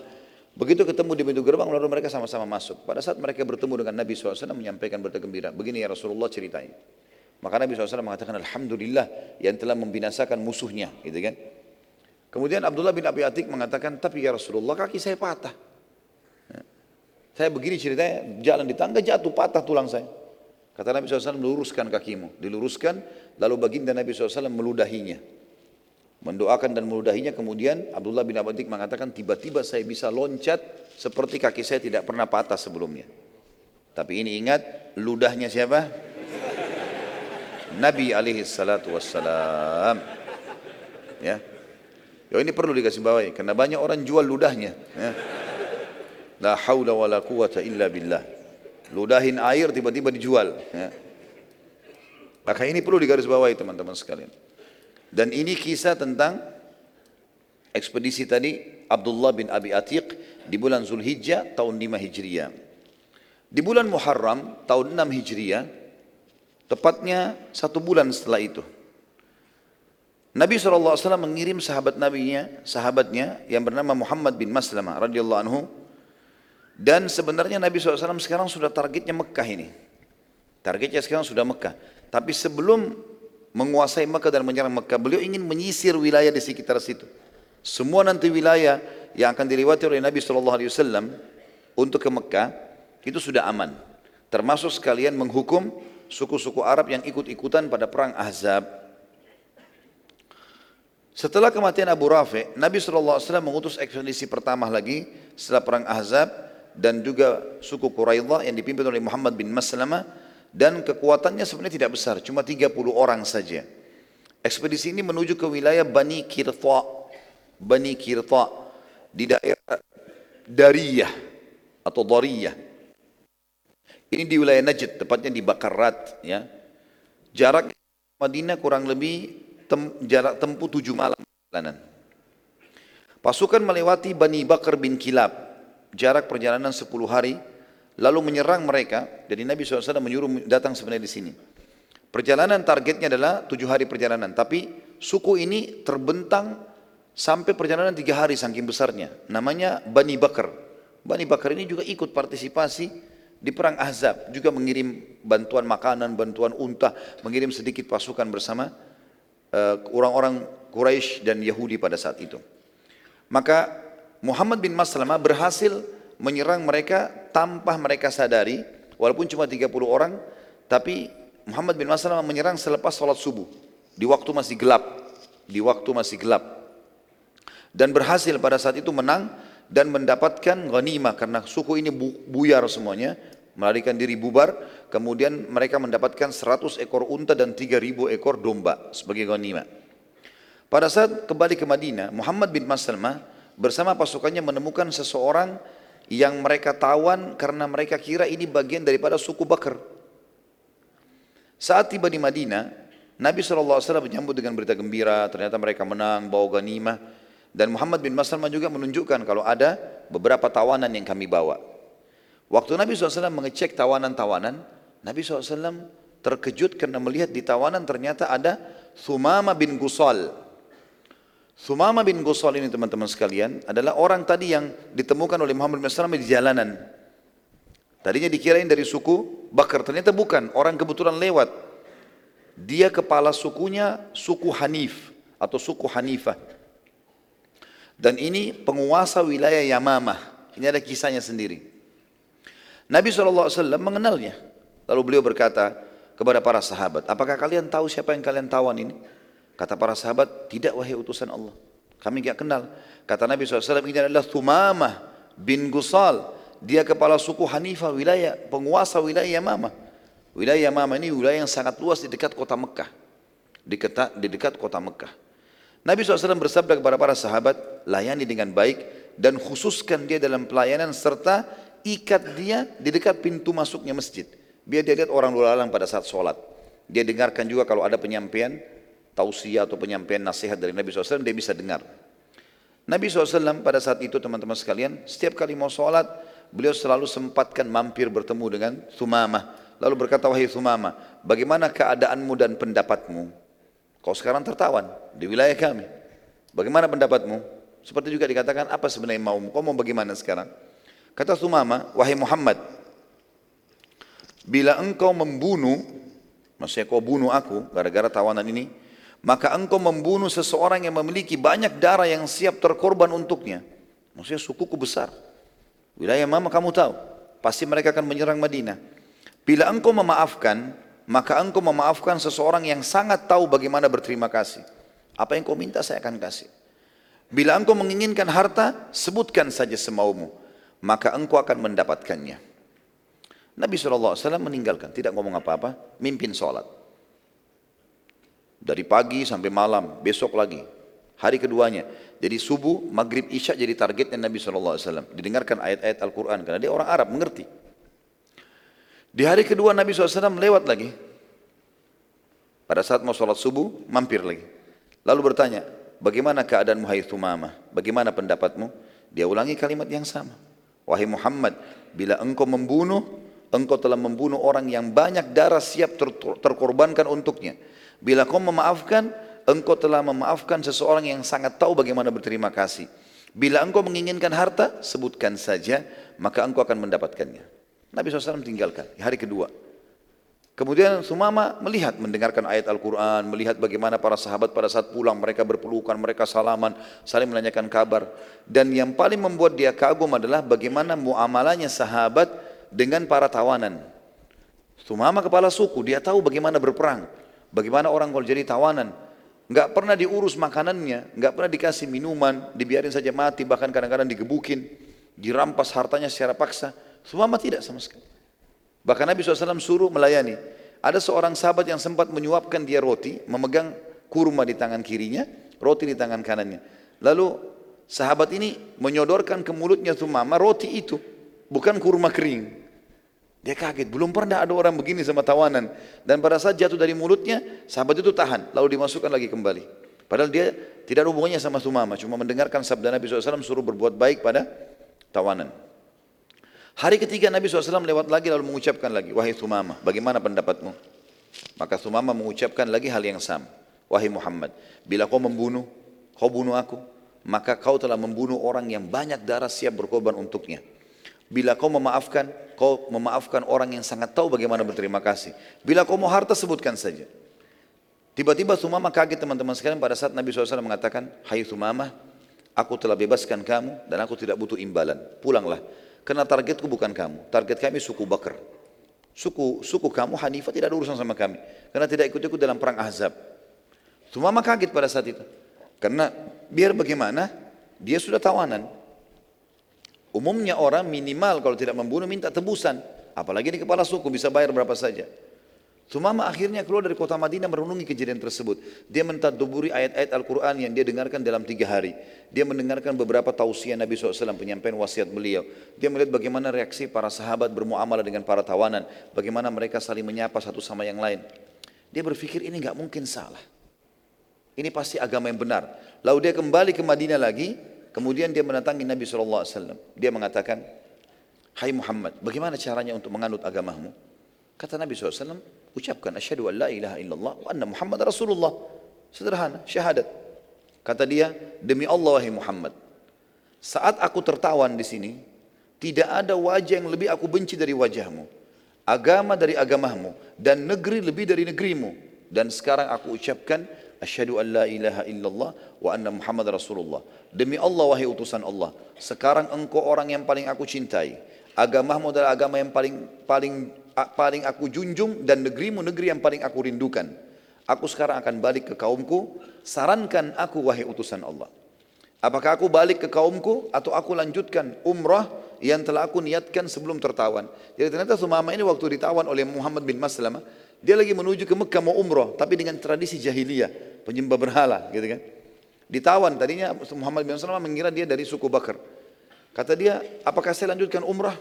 Begitu ketemu di pintu gerbang, lalu mereka sama-sama masuk. Pada saat mereka bertemu dengan Nabi SAW menyampaikan berita gembira. Begini ya Rasulullah ceritanya. Maka Nabi SAW mengatakan Alhamdulillah yang telah membinasakan musuhnya. Gitu kan. Kemudian Abdullah bin Abi Atik mengatakan, tapi ya Rasulullah kaki saya patah. Ya. Saya begini ceritanya, jalan di tangga jatuh, patah tulang saya. Kata Nabi SAW, luruskan kakimu. Diluruskan, lalu baginda Nabi SAW meludahinya mendoakan dan meludahinya kemudian Abdullah bin Abadik mengatakan tiba-tiba saya bisa loncat seperti kaki saya tidak pernah patah sebelumnya tapi ini ingat ludahnya siapa? Nabi alaihi salatu wassalam ya Yo ini perlu dikasih bawahi karena banyak orang jual ludahnya ya. La haula wala quwata illa billah ludahin air tiba-tiba dijual ya. maka ini perlu digarisbawahi teman-teman sekalian dan ini kisah tentang ekspedisi tadi Abdullah bin Abi Atiq di bulan Zulhijjah tahun 5 Hijriah. Di bulan Muharram tahun 6 Hijriah, tepatnya satu bulan setelah itu. Nabi SAW mengirim sahabat nabinya, sahabatnya yang bernama Muhammad bin Maslamah radhiyallahu anhu dan sebenarnya Nabi SAW sekarang sudah targetnya Mekah ini. Targetnya sekarang sudah Mekah. Tapi sebelum menguasai Mekah dan menyerang Mekah. Beliau ingin menyisir wilayah di sekitar situ. Semua nanti wilayah yang akan dilewati oleh Nabi SAW untuk ke Mekah itu sudah aman. Termasuk sekalian menghukum suku-suku Arab yang ikut-ikutan pada perang Ahzab. Setelah kematian Abu Rafi, Nabi SAW mengutus ekspedisi pertama lagi setelah perang Ahzab dan juga suku Quraidah yang dipimpin oleh Muhammad bin Maslamah dan kekuatannya sebenarnya tidak besar, cuma 30 orang saja. Ekspedisi ini menuju ke wilayah Bani Kirta, Bani Kirta di daerah Dariyah atau Dariyah. Ini di wilayah Najd, tepatnya di Bakarat. Ya. Jarak Madinah kurang lebih tem, jarak tempuh tujuh malam perjalanan. Pasukan melewati Bani Bakar bin Kilab, jarak perjalanan 10 hari lalu menyerang mereka. Jadi Nabi SAW menyuruh datang sebenarnya di sini. Perjalanan targetnya adalah tujuh hari perjalanan, tapi suku ini terbentang sampai perjalanan tiga hari saking besarnya. Namanya Bani Bakar. Bani Bakar ini juga ikut partisipasi di perang Ahzab, juga mengirim bantuan makanan, bantuan unta, mengirim sedikit pasukan bersama uh, orang-orang Quraisy dan Yahudi pada saat itu. Maka Muhammad bin Maslamah berhasil menyerang mereka tanpa mereka sadari, walaupun cuma 30 orang, tapi Muhammad bin Maslamah menyerang selepas sholat subuh, di waktu masih gelap, di waktu masih gelap. Dan berhasil pada saat itu menang, dan mendapatkan ghanimah karena suku ini bu- buyar semuanya, melarikan diri bubar, kemudian mereka mendapatkan 100 ekor unta dan 3000 ekor domba sebagai ghanimah. Pada saat kembali ke Madinah, Muhammad bin Maslamah bersama pasukannya menemukan seseorang yang mereka tawan karena mereka kira ini bagian daripada suku Bakar. Saat tiba di Madinah, Nabi SAW menyambut dengan berita gembira, ternyata mereka menang, bawa ganimah. Dan Muhammad bin Maslamah juga menunjukkan kalau ada beberapa tawanan yang kami bawa. Waktu Nabi SAW mengecek tawanan-tawanan, Nabi SAW terkejut karena melihat di tawanan ternyata ada Thumama bin Gusal. Thumama bin Gusal ini teman-teman sekalian adalah orang tadi yang ditemukan oleh Muhammad bin Maslamah di jalanan. Tadinya dikirain dari suku Bakar, ternyata bukan, orang kebetulan lewat. Dia kepala sukunya suku Hanif atau suku Hanifah. Dan ini penguasa wilayah Yamamah. Ini ada kisahnya sendiri. Nabi SAW mengenalnya. Lalu beliau berkata kepada para sahabat, apakah kalian tahu siapa yang kalian tawan ini? Kata para sahabat, tidak wahai utusan Allah. Kami tidak kenal. Kata Nabi SAW, ini adalah Thumamah bin Gusal. Dia kepala suku Hanifah wilayah, penguasa wilayah Yamamah. Wilayah Yamamah ini wilayah yang sangat luas di dekat kota Mekah. Di, keta, di dekat kota Mekah. Nabi SAW bersabda kepada para sahabat, layani dengan baik dan khususkan dia dalam pelayanan serta ikat dia di dekat pintu masuknya masjid. Biar dia lihat orang lalang pada saat sholat. Dia dengarkan juga kalau ada penyampaian tausiah atau penyampaian nasihat dari Nabi SAW, dia bisa dengar. Nabi SAW pada saat itu teman-teman sekalian, setiap kali mau sholat, beliau selalu sempatkan mampir bertemu dengan Thumamah. Lalu berkata, wahai Thumamah, bagaimana keadaanmu dan pendapatmu? Kau sekarang tertawan di wilayah kami. Bagaimana pendapatmu? Seperti juga dikatakan, apa sebenarnya maumu? Kau mau bagaimana sekarang? Kata Thumamah, wahai Muhammad, bila engkau membunuh, maksudnya kau bunuh aku gara-gara tawanan ini, maka engkau membunuh seseorang yang memiliki banyak darah yang siap terkorban untuknya. Maksudnya sukuku besar. Wilayah mama kamu tahu, pasti mereka akan menyerang Madinah. Bila engkau memaafkan, maka engkau memaafkan seseorang yang sangat tahu bagaimana berterima kasih. Apa yang kau minta saya akan kasih. Bila engkau menginginkan harta, sebutkan saja semaumu, maka engkau akan mendapatkannya. Nabi SAW meninggalkan, tidak ngomong apa-apa, mimpin sholat. Dari pagi sampai malam, besok lagi. Hari keduanya. Jadi subuh, maghrib, isya jadi targetnya Nabi SAW. Didengarkan ayat-ayat Al-Quran. Karena dia orang Arab, mengerti. Di hari kedua Nabi SAW lewat lagi. Pada saat mau sholat subuh, mampir lagi. Lalu bertanya, bagaimana keadaan Hai Thumamah? Bagaimana pendapatmu? Dia ulangi kalimat yang sama. Wahai Muhammad, bila engkau membunuh, engkau telah membunuh orang yang banyak darah siap ter terkorbankan untuknya. Bila kau memaafkan, engkau telah memaafkan seseorang yang sangat tahu bagaimana berterima kasih. Bila engkau menginginkan harta, sebutkan saja, maka engkau akan mendapatkannya. Nabi SAW tinggalkan, hari kedua. Kemudian Sumama melihat, mendengarkan ayat Al-Quran, melihat bagaimana para sahabat pada saat pulang, mereka berpelukan, mereka salaman, saling menanyakan kabar. Dan yang paling membuat dia kagum adalah bagaimana muamalahnya sahabat dengan para tawanan. Sumama kepala suku, dia tahu bagaimana berperang. Bagaimana orang kalau jadi tawanan. Enggak pernah diurus makanannya, enggak pernah dikasih minuman, dibiarin saja mati, bahkan kadang-kadang digebukin, dirampas hartanya secara paksa. Sumama tidak sama sekali. Bahkan Nabi SAW suruh melayani. Ada seorang sahabat yang sempat menyuapkan dia roti, memegang kurma di tangan kirinya, roti di tangan kanannya. Lalu sahabat ini menyodorkan ke mulutnya Sumama roti itu, bukan kurma kering. Dia kaget, belum pernah ada orang begini sama tawanan. Dan pada saat jatuh dari mulutnya, sahabat itu tahan, lalu dimasukkan lagi kembali. Padahal dia tidak ada hubungannya sama Sumama, cuma mendengarkan sabda Nabi SAW suruh berbuat baik pada tawanan. Hari ketiga Nabi SAW lewat lagi lalu mengucapkan lagi, Wahai Sumama, bagaimana pendapatmu? Maka Sumama mengucapkan lagi hal yang sama. Wahai Muhammad, bila kau membunuh, kau bunuh aku, maka kau telah membunuh orang yang banyak darah siap berkorban untuknya. Bila kau memaafkan, kau memaafkan orang yang sangat tahu bagaimana berterima kasih. Bila kau mau harta, sebutkan saja. Tiba-tiba Sumama kaget teman-teman sekalian pada saat Nabi SAW mengatakan, Hai Sumama, aku telah bebaskan kamu dan aku tidak butuh imbalan. Pulanglah. Karena targetku bukan kamu. Target kami suku Bakar. Suku suku kamu Hanifah tidak ada urusan sama kami. Karena tidak ikut-ikut dalam perang Ahzab. Sumama kaget pada saat itu. Karena biar bagaimana, dia sudah tawanan. Umumnya orang minimal kalau tidak membunuh minta tebusan. Apalagi di kepala suku bisa bayar berapa saja. Sumama akhirnya keluar dari kota Madinah merenungi kejadian tersebut. Dia mentaduburi ayat-ayat Al-Quran yang dia dengarkan dalam tiga hari. Dia mendengarkan beberapa tausiah Nabi SAW, penyampaian wasiat beliau. Dia melihat bagaimana reaksi para sahabat bermuamalah dengan para tawanan. Bagaimana mereka saling menyapa satu sama yang lain. Dia berpikir ini nggak mungkin salah. Ini pasti agama yang benar. Lalu dia kembali ke Madinah lagi. Kemudian dia mendatangi Nabi SAW. Dia mengatakan, Hai Muhammad, bagaimana caranya untuk menganut agamamu? Kata Nabi SAW, ucapkan asyhadu an la ilaha illallah wa anna Muhammad Rasulullah. Sederhana, syahadat. Kata dia, demi Allah wahai Muhammad. Saat aku tertawan di sini, tidak ada wajah yang lebih aku benci dari wajahmu. Agama dari agamamu dan negeri lebih dari negerimu. Dan sekarang aku ucapkan asyhadu an la ilaha illallah wa anna Muhammad Rasulullah. Demi Allah wahai utusan Allah, sekarang engkau orang yang paling aku cintai. Agamamu adalah agama yang paling paling paling aku junjung dan negerimu negeri yang paling aku rindukan. Aku sekarang akan balik ke kaumku, sarankan aku wahai utusan Allah. Apakah aku balik ke kaumku atau aku lanjutkan umrah yang telah aku niatkan sebelum tertawan. Jadi ternyata Sumama ini waktu ditawan oleh Muhammad bin Maslamah, dia lagi menuju ke Mekah mau umrah, tapi dengan tradisi jahiliyah, penyembah berhala gitu kan. Ditawan, tadinya Muhammad bin Maslamah mengira dia dari suku Bakar. Kata dia, apakah saya lanjutkan umrah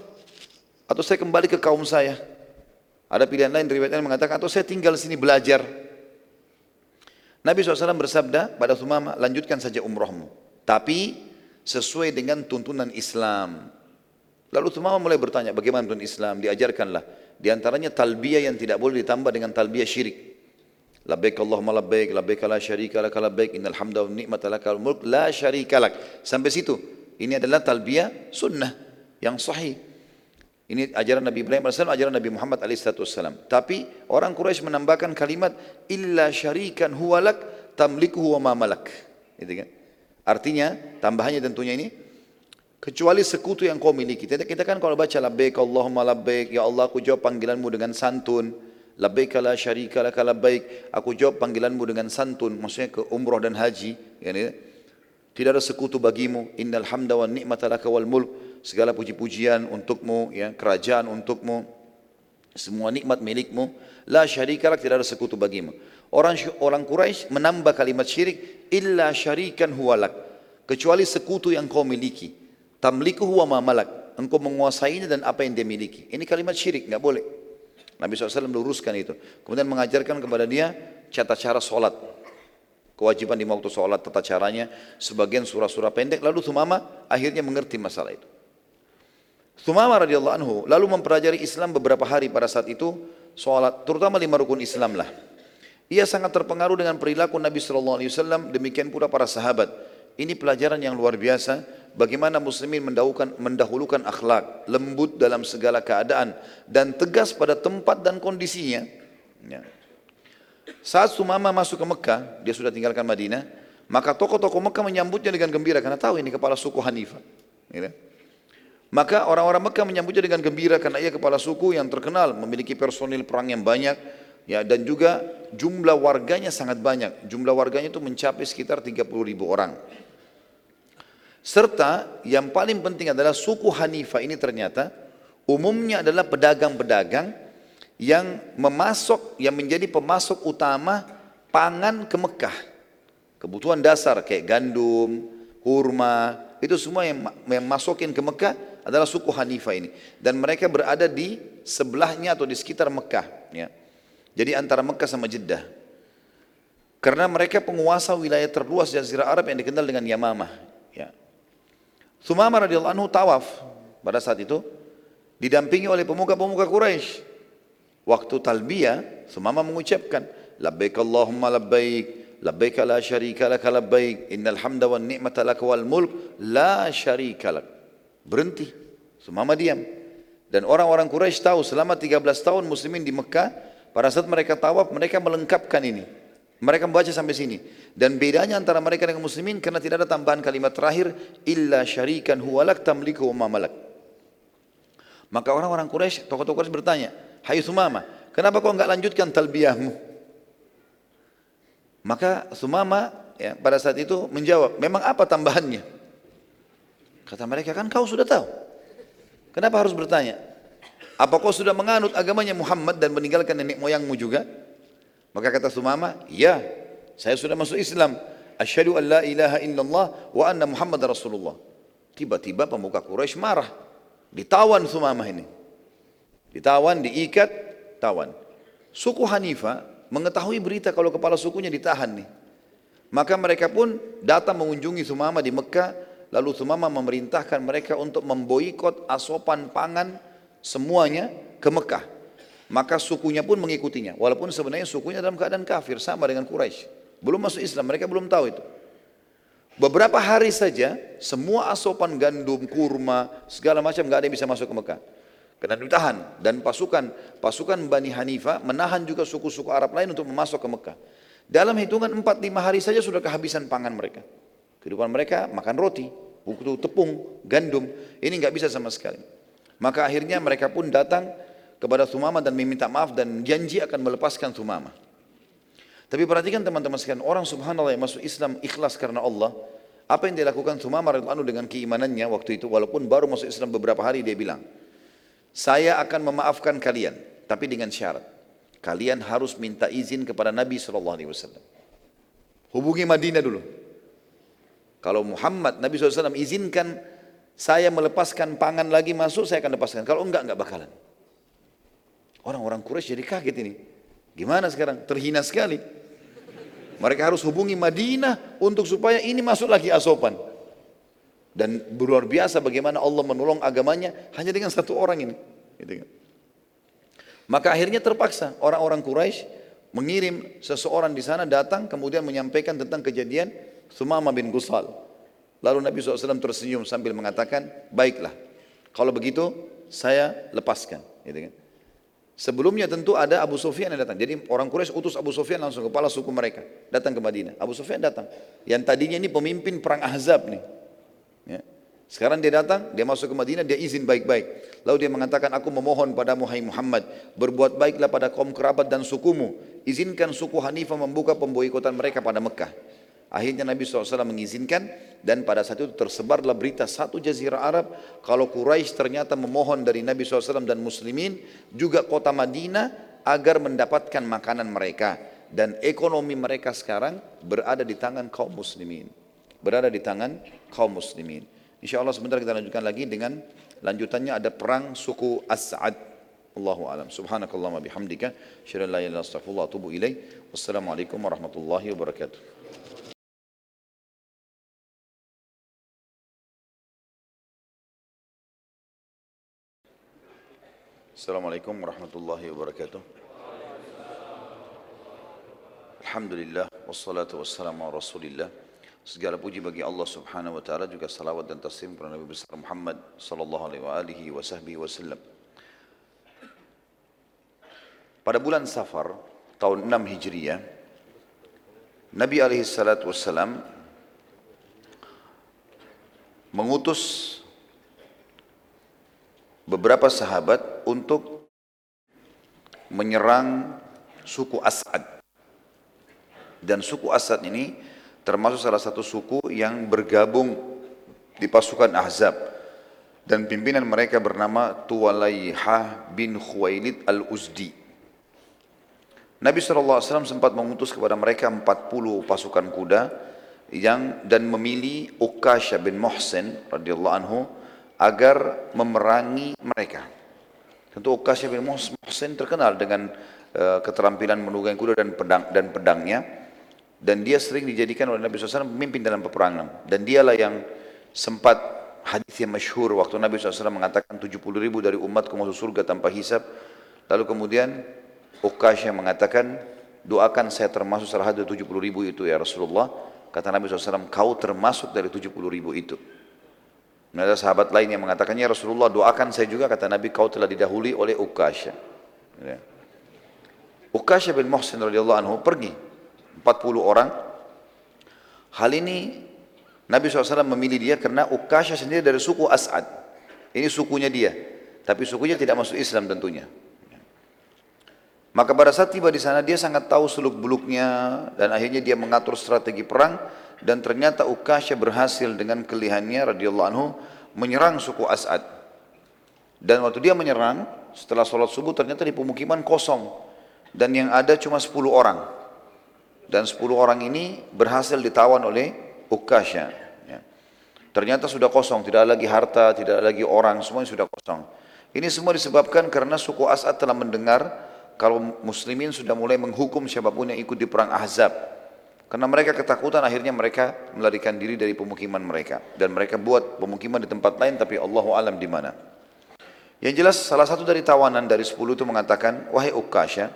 atau saya kembali ke kaum saya? Ada pilihan lain riwayatnya mengatakan atau saya tinggal sini belajar. Nabi SAW bersabda pada Sumama, lanjutkan saja umrohmu. Tapi sesuai dengan tuntunan Islam. Lalu Sumama mulai bertanya, bagaimana tuntunan Islam? Diajarkanlah. Di antaranya talbiyah yang tidak boleh ditambah dengan talbiyah syirik. Labbaik Allahumma labbaik, labbaik la syarika lak labbaik, innal hamda wa ni'mata lakal mulk la syarika lak. Sampai situ. Ini adalah talbiyah sunnah yang sahih. Ini ajaran Nabi Ibrahim AS, ajaran Nabi Muhammad AS. Tapi orang Quraisy menambahkan kalimat illa syarikan huwalak tamliku huwa ma. Gitu kan? Artinya tambahannya tentunya ini kecuali sekutu yang kau miliki. Kita, kita kan kalau baca labbaik Allahumma labbaik ya Allah aku jawab panggilanmu dengan santun. Labbaik la syarika laka labbaik aku jawab panggilanmu dengan santun maksudnya ke umrah dan haji ya, tidak ada sekutu bagimu innal hamda wa ni'mata laka wal mulk segala puji-pujian untukmu, ya, kerajaan untukmu, semua nikmat milikmu. La syarika lak, tidak ada sekutu bagimu. Orang orang Quraisy menambah kalimat syirik illa syarikan huwalak kecuali sekutu yang kau miliki. Tamliku huwa ma malak. Engkau menguasainya dan apa yang dia miliki. Ini kalimat syirik, nggak boleh. Nabi SAW meluruskan itu. Kemudian mengajarkan kepada dia cata cara solat. Kewajiban di waktu sholat, tata caranya, sebagian surah-surah pendek. Lalu Thumama akhirnya mengerti masalah itu. Thumama radhiyallahu anhu lalu mempelajari Islam beberapa hari pada saat itu sholat terutama lima rukun Islam lah. Ia sangat terpengaruh dengan perilaku Nabi Shallallahu Alaihi Wasallam demikian pula para sahabat. Ini pelajaran yang luar biasa bagaimana muslimin mendahulukan, mendahulukan akhlak, lembut dalam segala keadaan dan tegas pada tempat dan kondisinya. Ya. Saat Sumama masuk ke Mekah, dia sudah tinggalkan Madinah, maka tokoh-tokoh Mekah menyambutnya dengan gembira karena tahu ini kepala suku Hanifah. Gitu. Maka orang-orang Mekah menyambutnya dengan gembira karena ia kepala suku yang terkenal, memiliki personil perang yang banyak, ya dan juga jumlah warganya sangat banyak. Jumlah warganya itu mencapai sekitar 30 ribu orang. Serta yang paling penting adalah suku Hanifah ini ternyata umumnya adalah pedagang-pedagang yang memasok, yang menjadi pemasok utama pangan ke Mekah. Kebutuhan dasar kayak gandum, kurma, itu semua yang, yang masukin ke Mekah adalah suku Hanifah ini dan mereka berada di sebelahnya atau di sekitar Mekah ya. Jadi antara Mekah sama Jeddah. Karena mereka penguasa wilayah terluas jazirah Arab yang dikenal dengan Yamamah ya. Sumama radhiyallahu anhu tawaf pada saat itu didampingi oleh pemuka-pemuka Quraisy. Waktu talbiyah Sumama mengucapkan labbaik Allahumma labbaik labbaik la syarika lak labbaik innal hamda wan ni'mata lak wal mulk la syarika lak Berhenti. Semama diam. Dan orang-orang Quraisy tahu selama 13 tahun muslimin di Mekah, pada saat mereka tawaf, mereka melengkapkan ini. Mereka membaca sampai sini. Dan bedanya antara mereka dengan muslimin karena tidak ada tambahan kalimat terakhir illa syarikan huwalak tamliku wa malak. Maka orang-orang Quraisy, tokoh-tokoh Quraisy bertanya, "Hai Sumama, kenapa kau enggak lanjutkan talbiyahmu?" Maka Sumama ya, pada saat itu menjawab, "Memang apa tambahannya?" Kata mereka kan kau sudah tahu. Kenapa harus bertanya? Apa kau sudah menganut agamanya Muhammad dan meninggalkan nenek moyangmu juga? Maka kata Sumama, ya, saya sudah masuk Islam. Asyhadu an la ilaha illallah wa anna Muhammad Rasulullah. Tiba-tiba pemuka Quraisy marah. Ditawan Sumama ini. Ditawan, diikat, tawan. Suku Hanifah mengetahui berita kalau kepala sukunya ditahan nih. Maka mereka pun datang mengunjungi Sumama di Mekah. Lalu Sumama memerintahkan mereka untuk memboikot asopan pangan semuanya ke Mekah. Maka sukunya pun mengikutinya. Walaupun sebenarnya sukunya dalam keadaan kafir sama dengan Quraisy. Belum masuk Islam, mereka belum tahu itu. Beberapa hari saja semua asopan gandum, kurma, segala macam nggak ada yang bisa masuk ke Mekah. Karena ditahan dan pasukan pasukan Bani Hanifah menahan juga suku-suku Arab lain untuk masuk ke Mekah. Dalam hitungan 4-5 hari saja sudah kehabisan pangan mereka. Kehidupan mereka makan roti, buku tepung, gandum. Ini nggak bisa sama sekali. Maka akhirnya mereka pun datang kepada Thumama dan meminta maaf dan janji akan melepaskan Thumama. Tapi perhatikan teman-teman sekalian, orang subhanallah yang masuk Islam ikhlas karena Allah, apa yang dilakukan Thumama dengan keimanannya waktu itu, walaupun baru masuk Islam beberapa hari dia bilang, saya akan memaafkan kalian, tapi dengan syarat, kalian harus minta izin kepada Nabi SAW. Hubungi Madinah dulu. Kalau Muhammad, Nabi SAW izinkan saya melepaskan pangan lagi masuk, saya akan lepaskan. Kalau enggak, enggak bakalan. Orang-orang Quraisy jadi kaget ini. Gimana sekarang? Terhina sekali. Mereka harus hubungi Madinah untuk supaya ini masuk lagi asopan. Dan luar biasa bagaimana Allah menolong agamanya hanya dengan satu orang ini. Gitu kan. Maka akhirnya terpaksa orang-orang Quraisy mengirim seseorang di sana datang kemudian menyampaikan tentang kejadian Sumama bin Gusal. Lalu Nabi SAW tersenyum sambil mengatakan, baiklah, kalau begitu saya lepaskan. Gitu kan. Sebelumnya tentu ada Abu Sufyan yang datang. Jadi orang Quraisy utus Abu Sufyan langsung kepala suku mereka datang ke Madinah. Abu Sufyan datang. Yang tadinya ini pemimpin perang Ahzab nih. Ya. Sekarang dia datang, dia masuk ke Madinah, dia izin baik-baik. Lalu dia mengatakan, aku memohon pada Muhammad Muhammad, berbuat baiklah pada kaum kerabat dan sukumu. Izinkan suku Hanifah membuka pemboikotan mereka pada Mekah. Akhirnya Nabi SAW mengizinkan dan pada saat itu tersebarlah berita satu jazirah Arab kalau Quraisy ternyata memohon dari Nabi SAW dan muslimin juga kota Madinah agar mendapatkan makanan mereka dan ekonomi mereka sekarang berada di tangan kaum muslimin berada di tangan kaum muslimin. Insya Allah sebentar kita lanjutkan lagi dengan lanjutannya ada perang suku As'ad Allahu alam. Subhanakallahumma bihamdika syirra la ilaha anta atubu wassalamualaikum warahmatullahi wabarakatuh. Assalamualaikum warahmatullahi wabarakatuh. Alhamdulillah wassalatu wassalamu ala Rasulillah. Segala puji bagi Allah Subhanahu wa taala juga salawat dan taslim kepada Nabi besar Muhammad sallallahu alaihi wa sahbihi wasallam. Pada bulan Safar tahun 6 Hijriah Nabi alaihi salatu wassalam mengutus beberapa sahabat untuk menyerang suku As'ad. Dan suku As'ad ini termasuk salah satu suku yang bergabung di pasukan Ahzab. Dan pimpinan mereka bernama Tuwalayha bin Khuwailid al-Uzdi. Nabi SAW sempat mengutus kepada mereka 40 pasukan kuda yang dan memilih Ukasha bin Muhsin radhiyallahu anhu agar memerangi mereka. Tentu Uqasyah bin Muhsin terkenal dengan uh, keterampilan menunggang kuda dan pedang dan pedangnya dan dia sering dijadikan oleh Nabi SAW pemimpin dalam peperangan. Dan dialah yang sempat hadis yang masyhur waktu Nabi SAW mengatakan 70 ribu dari umatku masuk surga tanpa hisab. Lalu kemudian Uqasyah mengatakan doakan saya termasuk salah satu 70 ribu itu ya Rasulullah. Kata Nabi SAW kau termasuk dari 70 ribu itu. Dan ada sahabat lain yang mengatakannya Rasulullah doakan saya juga. Kata Nabi kau telah didahului oleh Ukasha. Ya. Ukasha bin Muhsin radhiyallahu anhu pergi 40 orang. Hal ini Nabi SAW memilih dia karena Ukasha sendiri dari suku As'ad. Ini sukunya dia. Tapi sukunya tidak masuk Islam tentunya. Maka pada saat tiba di sana dia sangat tahu seluk beluknya dan akhirnya dia mengatur strategi perang dan ternyata Ukasha berhasil dengan kelihannya radhiyallahu anhu menyerang suku As'ad. Dan waktu dia menyerang, setelah sholat subuh ternyata di pemukiman kosong. Dan yang ada cuma 10 orang. Dan 10 orang ini berhasil ditawan oleh Ukasha. Ya. Ternyata sudah kosong, tidak ada lagi harta, tidak ada lagi orang, semuanya sudah kosong. Ini semua disebabkan karena suku As'ad telah mendengar kalau muslimin sudah mulai menghukum siapa pun yang ikut di perang Ahzab. Karena mereka ketakutan akhirnya mereka melarikan diri dari pemukiman mereka. Dan mereka buat pemukiman di tempat lain tapi Allah alam di mana. Yang jelas salah satu dari tawanan dari sepuluh itu mengatakan, Wahai Ukasha,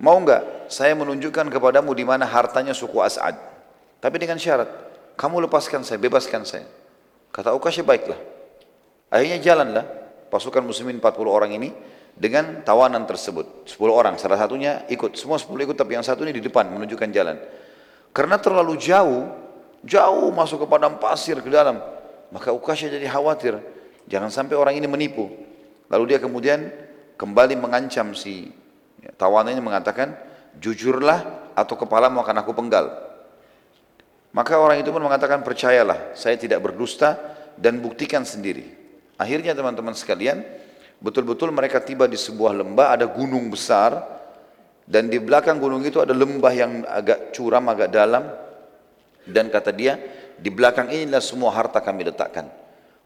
mau enggak saya menunjukkan kepadamu di mana hartanya suku As'ad. Tapi dengan syarat, kamu lepaskan saya, bebaskan saya. Kata Ukasha, baiklah. Akhirnya jalanlah pasukan muslimin 40 orang ini dengan tawanan tersebut. 10 orang, salah satunya ikut. Semua 10 ikut tapi yang satu ini di depan menunjukkan jalan. Karena terlalu jauh, jauh masuk ke padang pasir ke dalam. Maka Ukasha jadi khawatir, jangan sampai orang ini menipu. Lalu dia kemudian kembali mengancam si ya, tawanannya mengatakan, jujurlah atau kepalamu akan aku penggal. Maka orang itu pun mengatakan, percayalah, saya tidak berdusta dan buktikan sendiri. Akhirnya teman-teman sekalian, betul-betul mereka tiba di sebuah lembah, ada gunung besar, dan di belakang gunung itu ada lembah yang agak curam, agak dalam. Dan kata dia, di belakang inilah semua harta kami letakkan.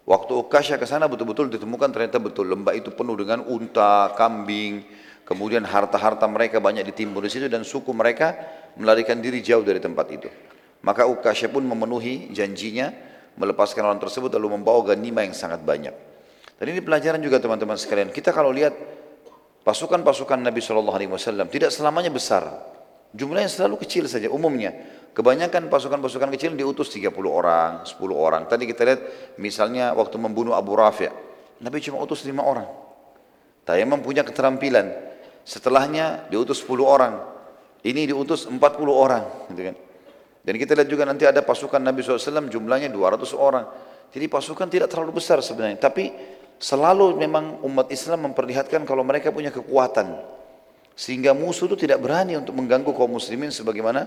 Waktu Ukasha ke sana betul-betul ditemukan ternyata betul lembah itu penuh dengan unta, kambing, kemudian harta-harta mereka banyak ditimbun di situ dan suku mereka melarikan diri jauh dari tempat itu. Maka Ukasha pun memenuhi janjinya melepaskan orang tersebut lalu membawa ganima yang sangat banyak. Dan ini pelajaran juga teman-teman sekalian. Kita kalau lihat Pasukan-pasukan Nabi SAW tidak selamanya besar. Jumlahnya selalu kecil saja umumnya. Kebanyakan pasukan-pasukan kecil diutus 30 orang, 10 orang. Tadi kita lihat misalnya waktu membunuh Abu Rafi' Nabi cuma utus 5 orang. Tayammum punya keterampilan. Setelahnya diutus 10 orang. Ini diutus 40 orang. Gitu kan. Dan kita lihat juga nanti ada pasukan Nabi SAW jumlahnya 200 orang. Jadi pasukan tidak terlalu besar sebenarnya. Tapi Selalu memang umat Islam memperlihatkan kalau mereka punya kekuatan. Sehingga musuh itu tidak berani untuk mengganggu kaum muslimin sebagaimana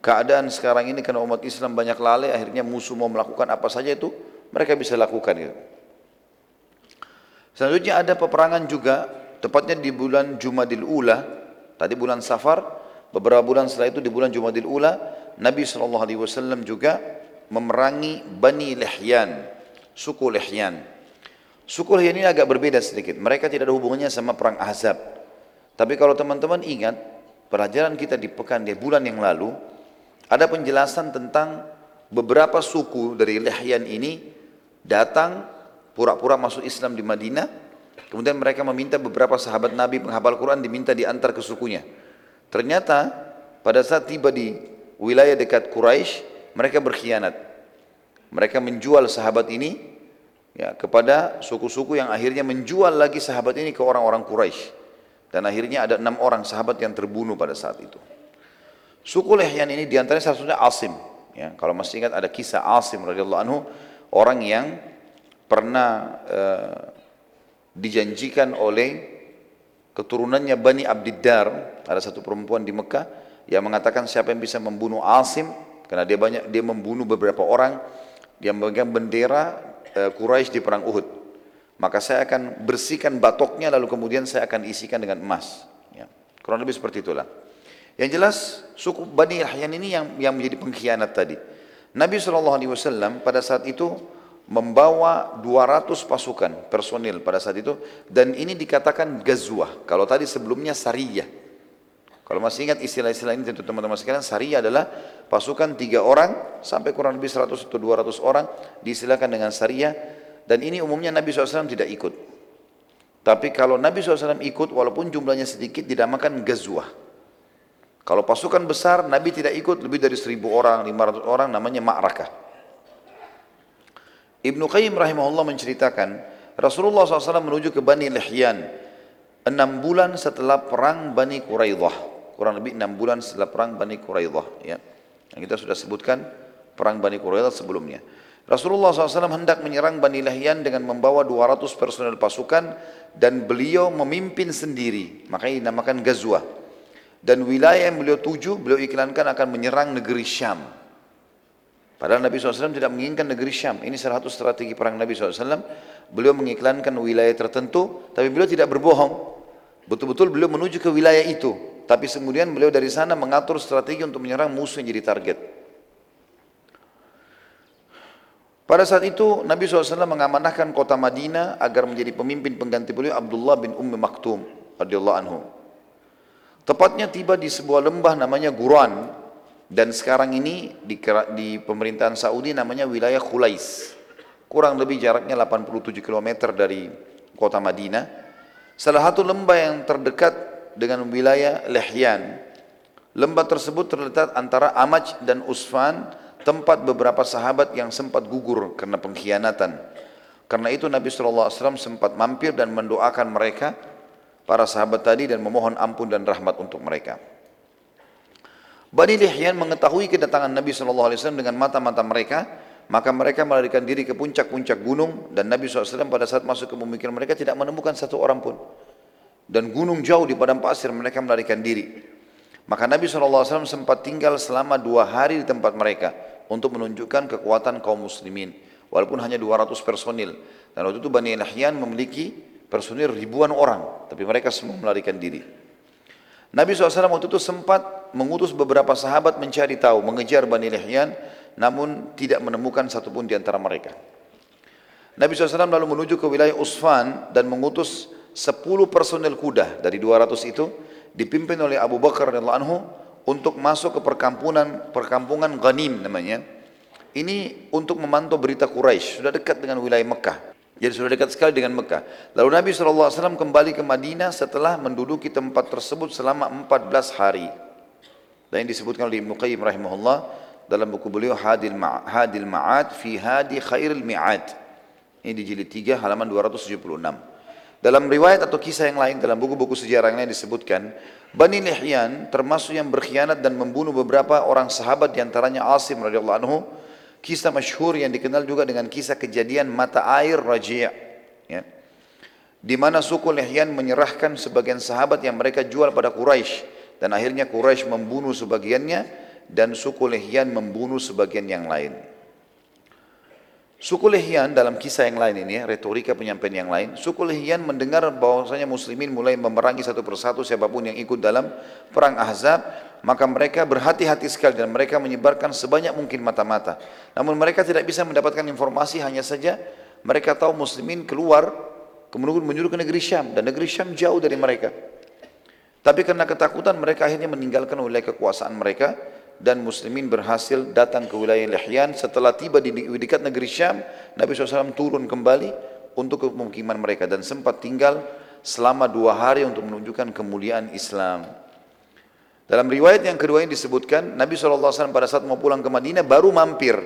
keadaan sekarang ini karena umat Islam banyak lalai akhirnya musuh mau melakukan apa saja itu mereka bisa lakukan gitu. Selanjutnya ada peperangan juga tepatnya di bulan Jumadil Ula tadi bulan Safar beberapa bulan setelah itu di bulan Jumadil Ula Nabi SAW juga memerangi Bani Lihyan suku Lihyan Suku Lihyan ini agak berbeda sedikit. Mereka tidak ada hubungannya sama perang Ahzab. Tapi kalau teman-teman ingat, pelajaran kita di pekan di bulan yang lalu, ada penjelasan tentang beberapa suku dari Lihyan ini datang pura-pura masuk Islam di Madinah. Kemudian mereka meminta beberapa sahabat Nabi penghafal Quran diminta diantar ke sukunya. Ternyata pada saat tiba di wilayah dekat Quraisy, mereka berkhianat. Mereka menjual sahabat ini ya, kepada suku-suku yang akhirnya menjual lagi sahabat ini ke orang-orang Quraisy dan akhirnya ada enam orang sahabat yang terbunuh pada saat itu. Suku Lehyan ini di antaranya salah satunya Asim. Ya, kalau masih ingat ada kisah Asim radhiyallahu anhu orang yang pernah uh, dijanjikan oleh keturunannya Bani Abdiddar ada satu perempuan di Mekah yang mengatakan siapa yang bisa membunuh Asim karena dia banyak dia membunuh beberapa orang yang memegang bendera Eh, Quraisy di perang Uhud. Maka saya akan bersihkan batoknya lalu kemudian saya akan isikan dengan emas. Ya. Kurang lebih seperti itulah. Yang jelas suku Bani Yahyan ini yang yang menjadi pengkhianat tadi. Nabi SAW pada saat itu membawa 200 pasukan personil pada saat itu dan ini dikatakan gazwah. Kalau tadi sebelumnya sariyah. Kalau masih ingat istilah-istilah ini tentu teman-teman sekalian, sariyah adalah pasukan tiga orang sampai kurang lebih 100 atau 200 orang diistilahkan dengan sariyah dan ini umumnya Nabi SAW tidak ikut. Tapi kalau Nabi SAW ikut walaupun jumlahnya sedikit dinamakan gazwah. Kalau pasukan besar Nabi tidak ikut lebih dari 1000 orang, 500 orang namanya ma'rakah. Ibnu Qayyim rahimahullah menceritakan Rasulullah SAW menuju ke Bani Lihyan enam bulan setelah perang Bani Quraidah kurang lebih enam bulan setelah perang Bani Quraidah ya. Yang kita sudah sebutkan perang Bani Quraidah sebelumnya. Rasulullah SAW hendak menyerang Bani Lahyan dengan membawa 200 personel pasukan dan beliau memimpin sendiri. Makanya dinamakan Gazwa. Dan wilayah yang beliau tuju, beliau iklankan akan menyerang negeri Syam. Padahal Nabi SAW tidak menginginkan negeri Syam. Ini salah satu strategi perang Nabi SAW. Beliau mengiklankan wilayah tertentu, tapi beliau tidak berbohong. Betul-betul beliau menuju ke wilayah itu. Tapi kemudian beliau dari sana mengatur strategi untuk menyerang musuh yang jadi target. Pada saat itu Nabi SAW mengamanahkan kota Madinah agar menjadi pemimpin pengganti beliau Abdullah bin Ummi Maktum radhiyallahu anhu. Tepatnya tiba di sebuah lembah namanya Guran dan sekarang ini di, di pemerintahan Saudi namanya wilayah Khulais. Kurang lebih jaraknya 87 km dari kota Madinah. Salah satu lembah yang terdekat dengan wilayah Lehyan. Lembah tersebut terletak antara Amaj dan Usfan, tempat beberapa sahabat yang sempat gugur karena pengkhianatan. Karena itu Nabi SAW sempat mampir dan mendoakan mereka, para sahabat tadi dan memohon ampun dan rahmat untuk mereka. Bani Lihyan mengetahui kedatangan Nabi SAW dengan mata-mata mereka, maka mereka melarikan diri ke puncak-puncak gunung dan Nabi SAW pada saat masuk ke pemikiran mereka tidak menemukan satu orang pun. Dan gunung jauh di padang pasir mereka melarikan diri. Maka Nabi SAW sempat tinggal selama dua hari di tempat mereka untuk menunjukkan kekuatan kaum muslimin. Walaupun hanya 200 personil. Dan waktu itu Bani Lihyan memiliki personil ribuan orang. Tapi mereka semua melarikan diri. Nabi SAW waktu itu sempat mengutus beberapa sahabat mencari tahu, mengejar Bani Lihyan, namun tidak menemukan satupun di antara mereka. Nabi SAW lalu menuju ke wilayah Usfan dan mengutus 10 personel kuda dari 200 itu dipimpin oleh Abu Bakar radhiyallahu anhu untuk masuk ke perkampungan perkampungan Ghanim namanya. Ini untuk memantau berita Quraisy, sudah dekat dengan wilayah Mekah. Jadi sudah dekat sekali dengan Mekah. Lalu Nabi SAW kembali ke Madinah setelah menduduki tempat tersebut selama 14 hari. Dan yang disebutkan oleh Ibnu Qayyim rahimahullah dalam buku beliau Hadil Ma Hadil Ma'ad fi Hadi Khairil Mi'ad. Ini di jilid 3 halaman 276. Dalam riwayat atau kisah yang lain dalam buku-buku sejarah yang lain disebutkan Bani Lihyan termasuk yang berkhianat dan membunuh beberapa orang sahabat di antaranya Asim radhiyallahu anhu Kisah masyhur yang dikenal juga dengan kisah kejadian mata air Raji' ya. Di mana suku Lehyan menyerahkan sebagian sahabat yang mereka jual pada Quraisy dan akhirnya Quraisy membunuh sebagiannya dan suku Lehyan membunuh sebagian yang lain. Suku Lehyan dalam kisah yang lain ini, ya, retorika penyampaian yang lain, suku Lehyan mendengar bahwasanya muslimin mulai memerangi satu persatu siapa pun yang ikut dalam perang Ahzab, maka mereka berhati-hati sekali dan mereka menyebarkan sebanyak mungkin mata-mata. Namun mereka tidak bisa mendapatkan informasi hanya saja mereka tahu muslimin keluar kemudian menyuruh ke negeri Syam dan negeri Syam jauh dari mereka. Tapi karena ketakutan mereka akhirnya meninggalkan wilayah kekuasaan mereka dan muslimin berhasil datang ke wilayah Lihyan setelah tiba di dekat negeri Syam Nabi SAW turun kembali untuk pemukiman mereka dan sempat tinggal selama dua hari untuk menunjukkan kemuliaan Islam. Dalam riwayat yang kedua ini disebutkan Nabi SAW pada saat mau pulang ke Madinah baru mampir,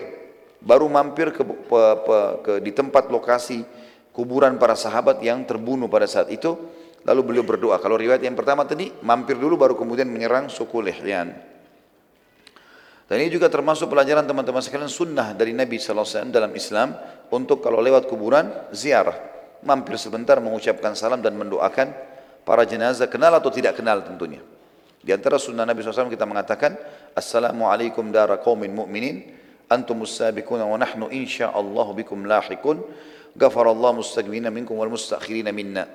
baru mampir ke, ke, ke, ke di tempat lokasi kuburan para sahabat yang terbunuh pada saat itu. Lalu beliau berdoa. Kalau riwayat yang pertama tadi mampir dulu baru kemudian menyerang suku Lihyan. Dan ini juga termasuk pelajaran teman-teman sekalian sunnah dari Nabi SAW dalam Islam untuk kalau lewat kuburan ziarah. Mampir sebentar mengucapkan salam dan mendoakan para jenazah kenal atau tidak kenal tentunya. Di antara sunnah Nabi SAW kita mengatakan, Assalamualaikum dara qawmin mu'minin, antumus sabiquna wa nahnu insya'allahu bikum lahikun, gafarallahu mustaqbina minkum wal mustakhirina minna.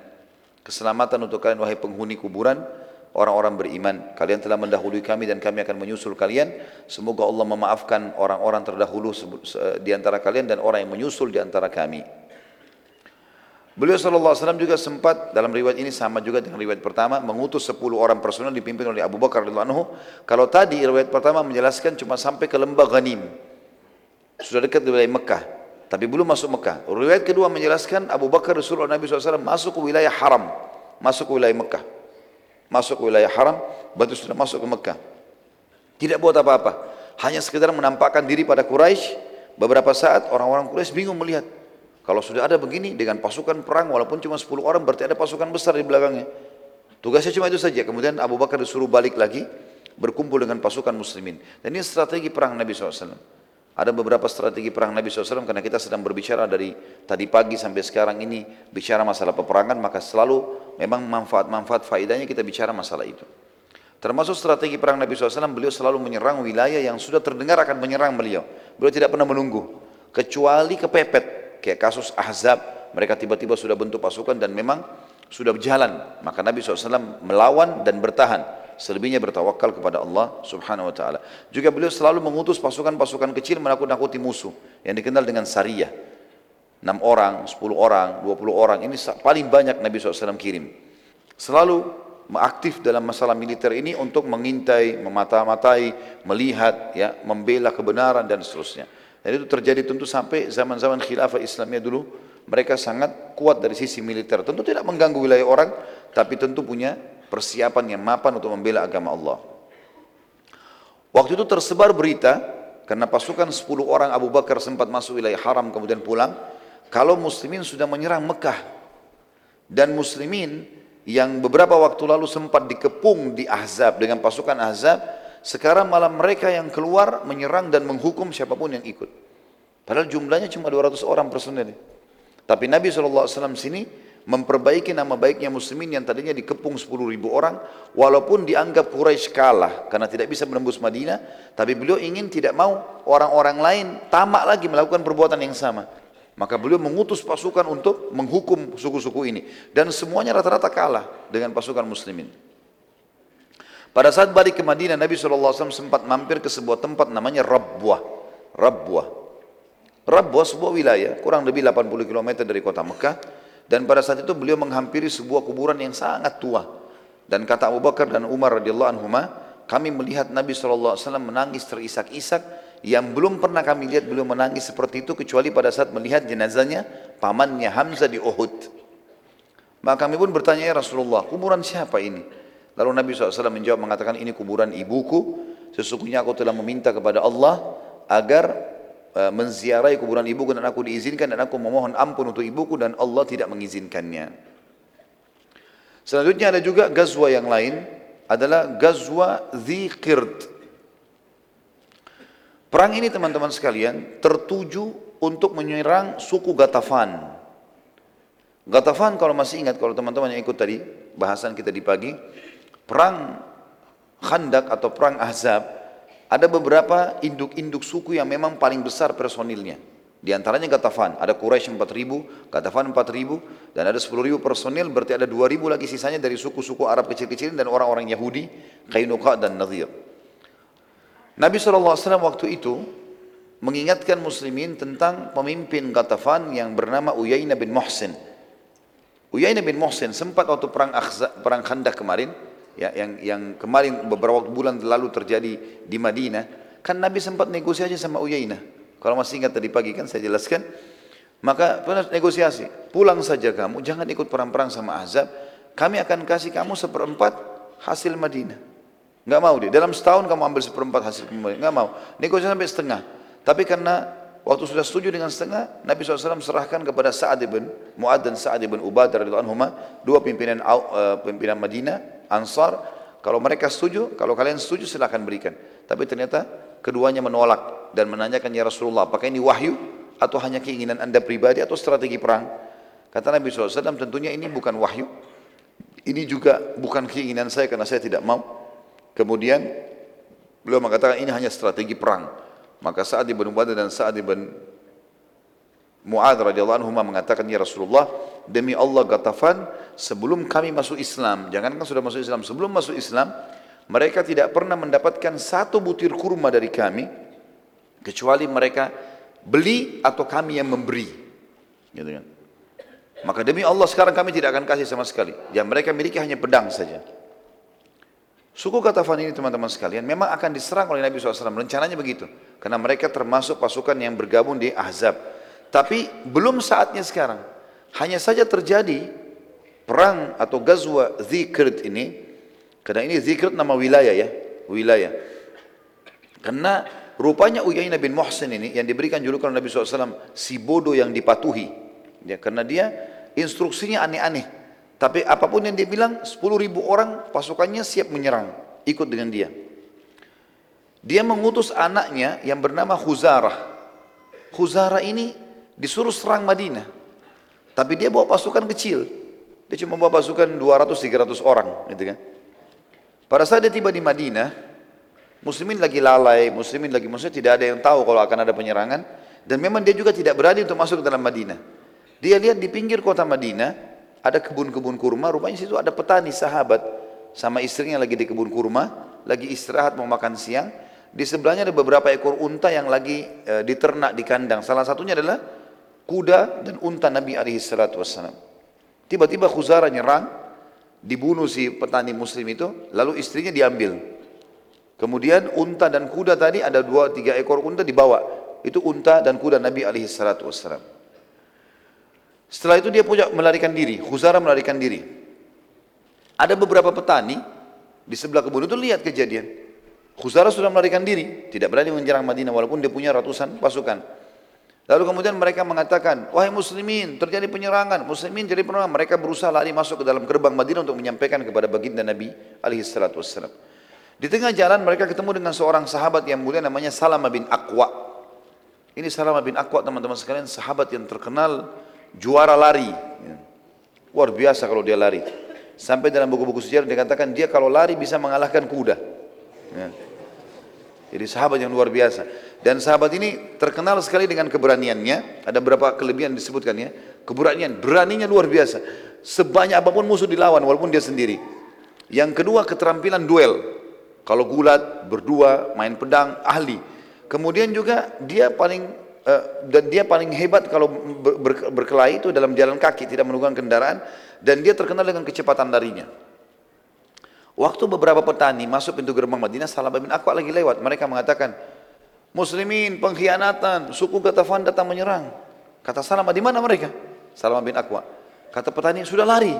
Keselamatan untuk kalian wahai penghuni kuburan, orang-orang beriman. Kalian telah mendahului kami dan kami akan menyusul kalian. Semoga Allah memaafkan orang-orang terdahulu di antara kalian dan orang yang menyusul di antara kami. Beliau SAW juga sempat dalam riwayat ini sama juga dengan riwayat pertama mengutus 10 orang personel dipimpin oleh Abu Bakar radhiyallahu anhu. Kalau tadi riwayat pertama menjelaskan cuma sampai ke lembah Ghanim. Sudah dekat wilayah Mekah, tapi belum masuk Mekah. Riwayat kedua menjelaskan Abu Bakar Rasulullah Nabi SAW masuk ke wilayah haram, masuk ke wilayah Mekah. Masuk ke wilayah haram, berarti sudah masuk ke Mekah. Tidak buat apa-apa, hanya sekedar menampakkan diri pada Quraisy. Beberapa saat orang-orang Quraisy bingung melihat, kalau sudah ada begini dengan pasukan perang walaupun cuma 10 orang berarti ada pasukan besar di belakangnya. Tugasnya cuma itu saja. Kemudian Abu Bakar disuruh balik lagi berkumpul dengan pasukan muslimin. Dan ini strategi perang Nabi SAW. Ada beberapa strategi perang Nabi SAW karena kita sedang berbicara dari tadi pagi sampai sekarang ini bicara masalah peperangan maka selalu memang manfaat-manfaat faedahnya kita bicara masalah itu. Termasuk strategi perang Nabi SAW, beliau selalu menyerang wilayah yang sudah terdengar akan menyerang beliau. Beliau tidak pernah menunggu. Kecuali kepepet. Kayak kasus Ahzab, mereka tiba-tiba sudah bentuk pasukan dan memang sudah berjalan. Maka Nabi SAW melawan dan bertahan. Selebihnya bertawakal kepada Allah subhanahu wa ta'ala. Juga beliau selalu mengutus pasukan-pasukan kecil menakut-nakuti musuh. Yang dikenal dengan Sariyah. 6 orang, 10 orang, 20 orang. Ini paling banyak Nabi SAW kirim. Selalu aktif dalam masalah militer ini untuk mengintai, memata-matai, melihat, ya, membela kebenaran dan seterusnya. Dan itu terjadi tentu sampai zaman-zaman khilafah Islamnya dulu, mereka sangat kuat dari sisi militer. Tentu tidak mengganggu wilayah orang, tapi tentu punya persiapan yang mapan untuk membela agama Allah. Waktu itu tersebar berita, karena pasukan 10 orang Abu Bakar sempat masuk wilayah haram kemudian pulang, kalau muslimin sudah menyerang Mekah. Dan muslimin yang beberapa waktu lalu sempat dikepung di Ahzab dengan pasukan Ahzab, sekarang malah mereka yang keluar menyerang dan menghukum siapa pun yang ikut. Padahal jumlahnya cuma 200 orang personel. Tapi Nabi SAW sini memperbaiki nama baiknya muslimin yang tadinya dikepung 10 ribu orang walaupun dianggap Quraisy kalah karena tidak bisa menembus Madinah tapi beliau ingin tidak mau orang-orang lain tamak lagi melakukan perbuatan yang sama maka beliau mengutus pasukan untuk menghukum suku-suku ini. Dan semuanya rata-rata kalah dengan pasukan muslimin. Pada saat balik ke Madinah, Nabi SAW sempat mampir ke sebuah tempat namanya Rabwah. Rabwah. Rabwah sebuah wilayah, kurang lebih 80 km dari kota Mekah. Dan pada saat itu beliau menghampiri sebuah kuburan yang sangat tua. Dan kata Abu Bakar dan Umar radhiyallahu anhuma, kami melihat Nabi SAW menangis terisak-isak yang belum pernah kami lihat beliau menangis seperti itu kecuali pada saat melihat jenazahnya pamannya Hamzah di Uhud. Maka kami pun bertanya ya Rasulullah, kuburan siapa ini? Lalu Nabi SAW menjawab mengatakan ini kuburan ibuku. Sesungguhnya aku telah meminta kepada Allah agar uh, menziarahi kuburan ibuku dan aku diizinkan dan aku memohon ampun untuk ibuku dan Allah tidak mengizinkannya. Selanjutnya ada juga gazwa yang lain adalah gazwa Dzikird. Perang ini teman-teman sekalian tertuju untuk menyerang suku Gatafan. Gatafan kalau masih ingat kalau teman-teman yang ikut tadi bahasan kita di pagi, perang Khandak atau perang Ahzab ada beberapa induk-induk suku yang memang paling besar personilnya. Di antaranya Gatafan, ada Quraisy 4000, Gatafan 4000 dan ada 10000 personil berarti ada 2000 lagi sisanya dari suku-suku Arab kecil-kecil dan orang-orang Yahudi, Qainuqa dan Nadir. Nabi SAW waktu itu mengingatkan muslimin tentang pemimpin Ghatafan yang bernama Uyainah bin Muhsin. Uyainah bin Muhsin sempat waktu perang Akhza, perang Khandak kemarin, ya, yang yang kemarin beberapa bulan lalu terjadi di Madinah, kan Nabi sempat negosiasi sama Uyainah. Kalau masih ingat tadi pagi kan saya jelaskan, maka pernah negosiasi, pulang saja kamu, jangan ikut perang-perang sama Azab, kami akan kasih kamu seperempat hasil Madinah. Nggak mau dia. Dalam setahun kamu ambil seperempat hasil kembali. Nggak mau. Negosiasi sampai setengah. Tapi karena waktu sudah setuju dengan setengah, Nabi SAW serahkan kepada Sa'ad ibn Mu'ad dan Sa'ad ibn Ubadah anhuma, dua pimpinan uh, pimpinan Madinah, Ansar. Kalau mereka setuju, kalau kalian setuju silahkan berikan. Tapi ternyata keduanya menolak dan menanyakan ya Rasulullah, apakah ini wahyu atau hanya keinginan anda pribadi atau strategi perang? Kata Nabi SAW, tentunya ini bukan wahyu. Ini juga bukan keinginan saya karena saya tidak mau. Kemudian beliau mengatakan ini hanya strategi perang. Maka Sa'ad ibn Ubadah dan Sa'ad ibn Mu'ad radhiyallahu anhu mengatakan ya Rasulullah demi Allah Gatafan sebelum kami masuk Islam jangankan sudah masuk Islam sebelum masuk Islam mereka tidak pernah mendapatkan satu butir kurma dari kami kecuali mereka beli atau kami yang memberi gitu kan maka demi Allah sekarang kami tidak akan kasih sama sekali yang mereka miliki hanya pedang saja Suku Katafan ini teman-teman sekalian memang akan diserang oleh Nabi SAW. Rencananya begitu. Karena mereka termasuk pasukan yang bergabung di Ahzab. Tapi belum saatnya sekarang. Hanya saja terjadi perang atau gazwa Zikrit ini. Karena ini Zikrit nama wilayah ya. Wilayah. Karena rupanya Uyainah bin Muhsin ini yang diberikan julukan Nabi SAW si bodoh yang dipatuhi. Ya, karena dia instruksinya aneh-aneh. Tapi apa pun yang dia bilang, 10 ribu orang pasukannya siap menyerang, ikut dengan dia. Dia mengutus anaknya yang bernama Khuzarah. Khuzarah ini disuruh serang Madinah. Tapi dia bawa pasukan kecil. Dia cuma bawa pasukan 200-300 orang. Gitu kan. Pada saat dia tiba di Madinah, muslimin lagi lalai, muslimin lagi maksudnya tidak ada yang tahu kalau akan ada penyerangan dan memang dia juga tidak berani untuk masuk ke dalam Madinah. Dia lihat di pinggir kota Madinah ada kebun-kebun kurma, rupanya situ ada petani sahabat sama istrinya lagi di kebun kurma, lagi istirahat mau makan siang. Di sebelahnya ada beberapa ekor unta yang lagi e, diternak di kandang. Salah satunya adalah kuda dan unta Nabi alaihi salatu wassalam. Tiba-tiba Khuzara nyerang, dibunuh si petani muslim itu, lalu istrinya diambil. Kemudian unta dan kuda tadi ada dua tiga ekor unta dibawa. Itu unta dan kuda Nabi alaihi salatu wassalam. Setelah itu dia punya melarikan diri, Khuzara melarikan diri. Ada beberapa petani di sebelah kebun itu lihat kejadian. Khuzara sudah melarikan diri, tidak berani menyerang Madinah walaupun dia punya ratusan pasukan. Lalu kemudian mereka mengatakan, wahai muslimin, terjadi penyerangan, muslimin jadi penyerangan. Mereka berusaha lari masuk ke dalam gerbang Madinah untuk menyampaikan kepada baginda Nabi alaihi salatu wassalam. Di tengah jalan mereka ketemu dengan seorang sahabat yang mulia namanya Salama bin Aqwa. Ini Salama bin Aqwa teman-teman sekalian, sahabat yang terkenal juara lari. Luar biasa kalau dia lari. Sampai dalam buku-buku sejarah dikatakan dia kalau lari bisa mengalahkan kuda. Ya. Jadi sahabat yang luar biasa. Dan sahabat ini terkenal sekali dengan keberaniannya. Ada beberapa kelebihan disebutkan ya. Keberanian, beraninya luar biasa. Sebanyak apa pun musuh dilawan walaupun dia sendiri. Yang kedua keterampilan duel. Kalau gulat, berdua, main pedang, ahli. Kemudian juga dia paling uh, dan dia paling hebat kalau ber, ber, berkelahi itu dalam jalan kaki, tidak menunggang kendaraan dan dia terkenal dengan kecepatan larinya. Waktu beberapa petani masuk pintu gerbang Madinah, Salamah bin Akwa lagi lewat. Mereka mengatakan, Muslimin pengkhianatan, suku Gatafan datang menyerang. Kata Salamah, di mana mereka? Salamah bin Akwa. Kata petani, sudah lari.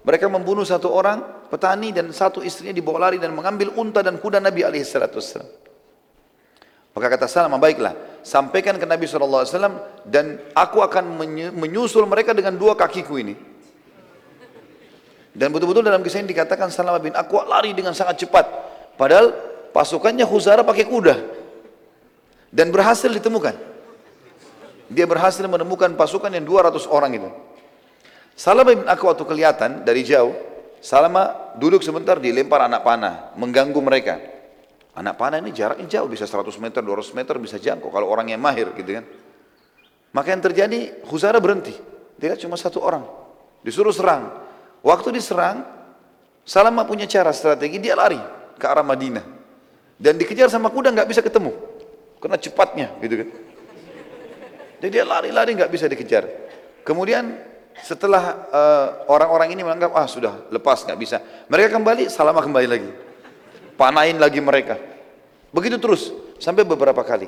Mereka membunuh satu orang, petani dan satu istrinya dibawa lari dan mengambil unta dan kuda Nabi alaihissalatu Maka kata Salamah, baiklah, sampaikan ke Nabi SAW dan aku akan menyusul mereka dengan dua kakiku ini. Dan betul-betul dalam kisah ini dikatakan Salamah bin Aqwa lari dengan sangat cepat. Padahal pasukannya Khuzara pakai kuda. Dan berhasil ditemukan. Dia berhasil menemukan pasukan yang 200 orang itu. Salamah bin Aqwa waktu kelihatan dari jauh, Salamah duduk sebentar dilempar anak panah, mengganggu mereka. Anak panah ini jaraknya jauh, bisa 100 meter, 200 meter bisa jangkau kalau orang yang mahir gitu kan. Maka yang terjadi, Khuzara berhenti. Dia cuma satu orang. Disuruh serang. Waktu diserang, Salama punya cara strategi, dia lari ke arah Madinah. Dan dikejar sama kuda nggak bisa ketemu. Karena cepatnya gitu kan. Jadi dia lari-lari nggak bisa dikejar. Kemudian setelah uh, orang-orang uh, ini menganggap ah sudah lepas nggak bisa, mereka kembali, Salama kembali lagi, panain lagi mereka. Begitu terus sampai beberapa kali.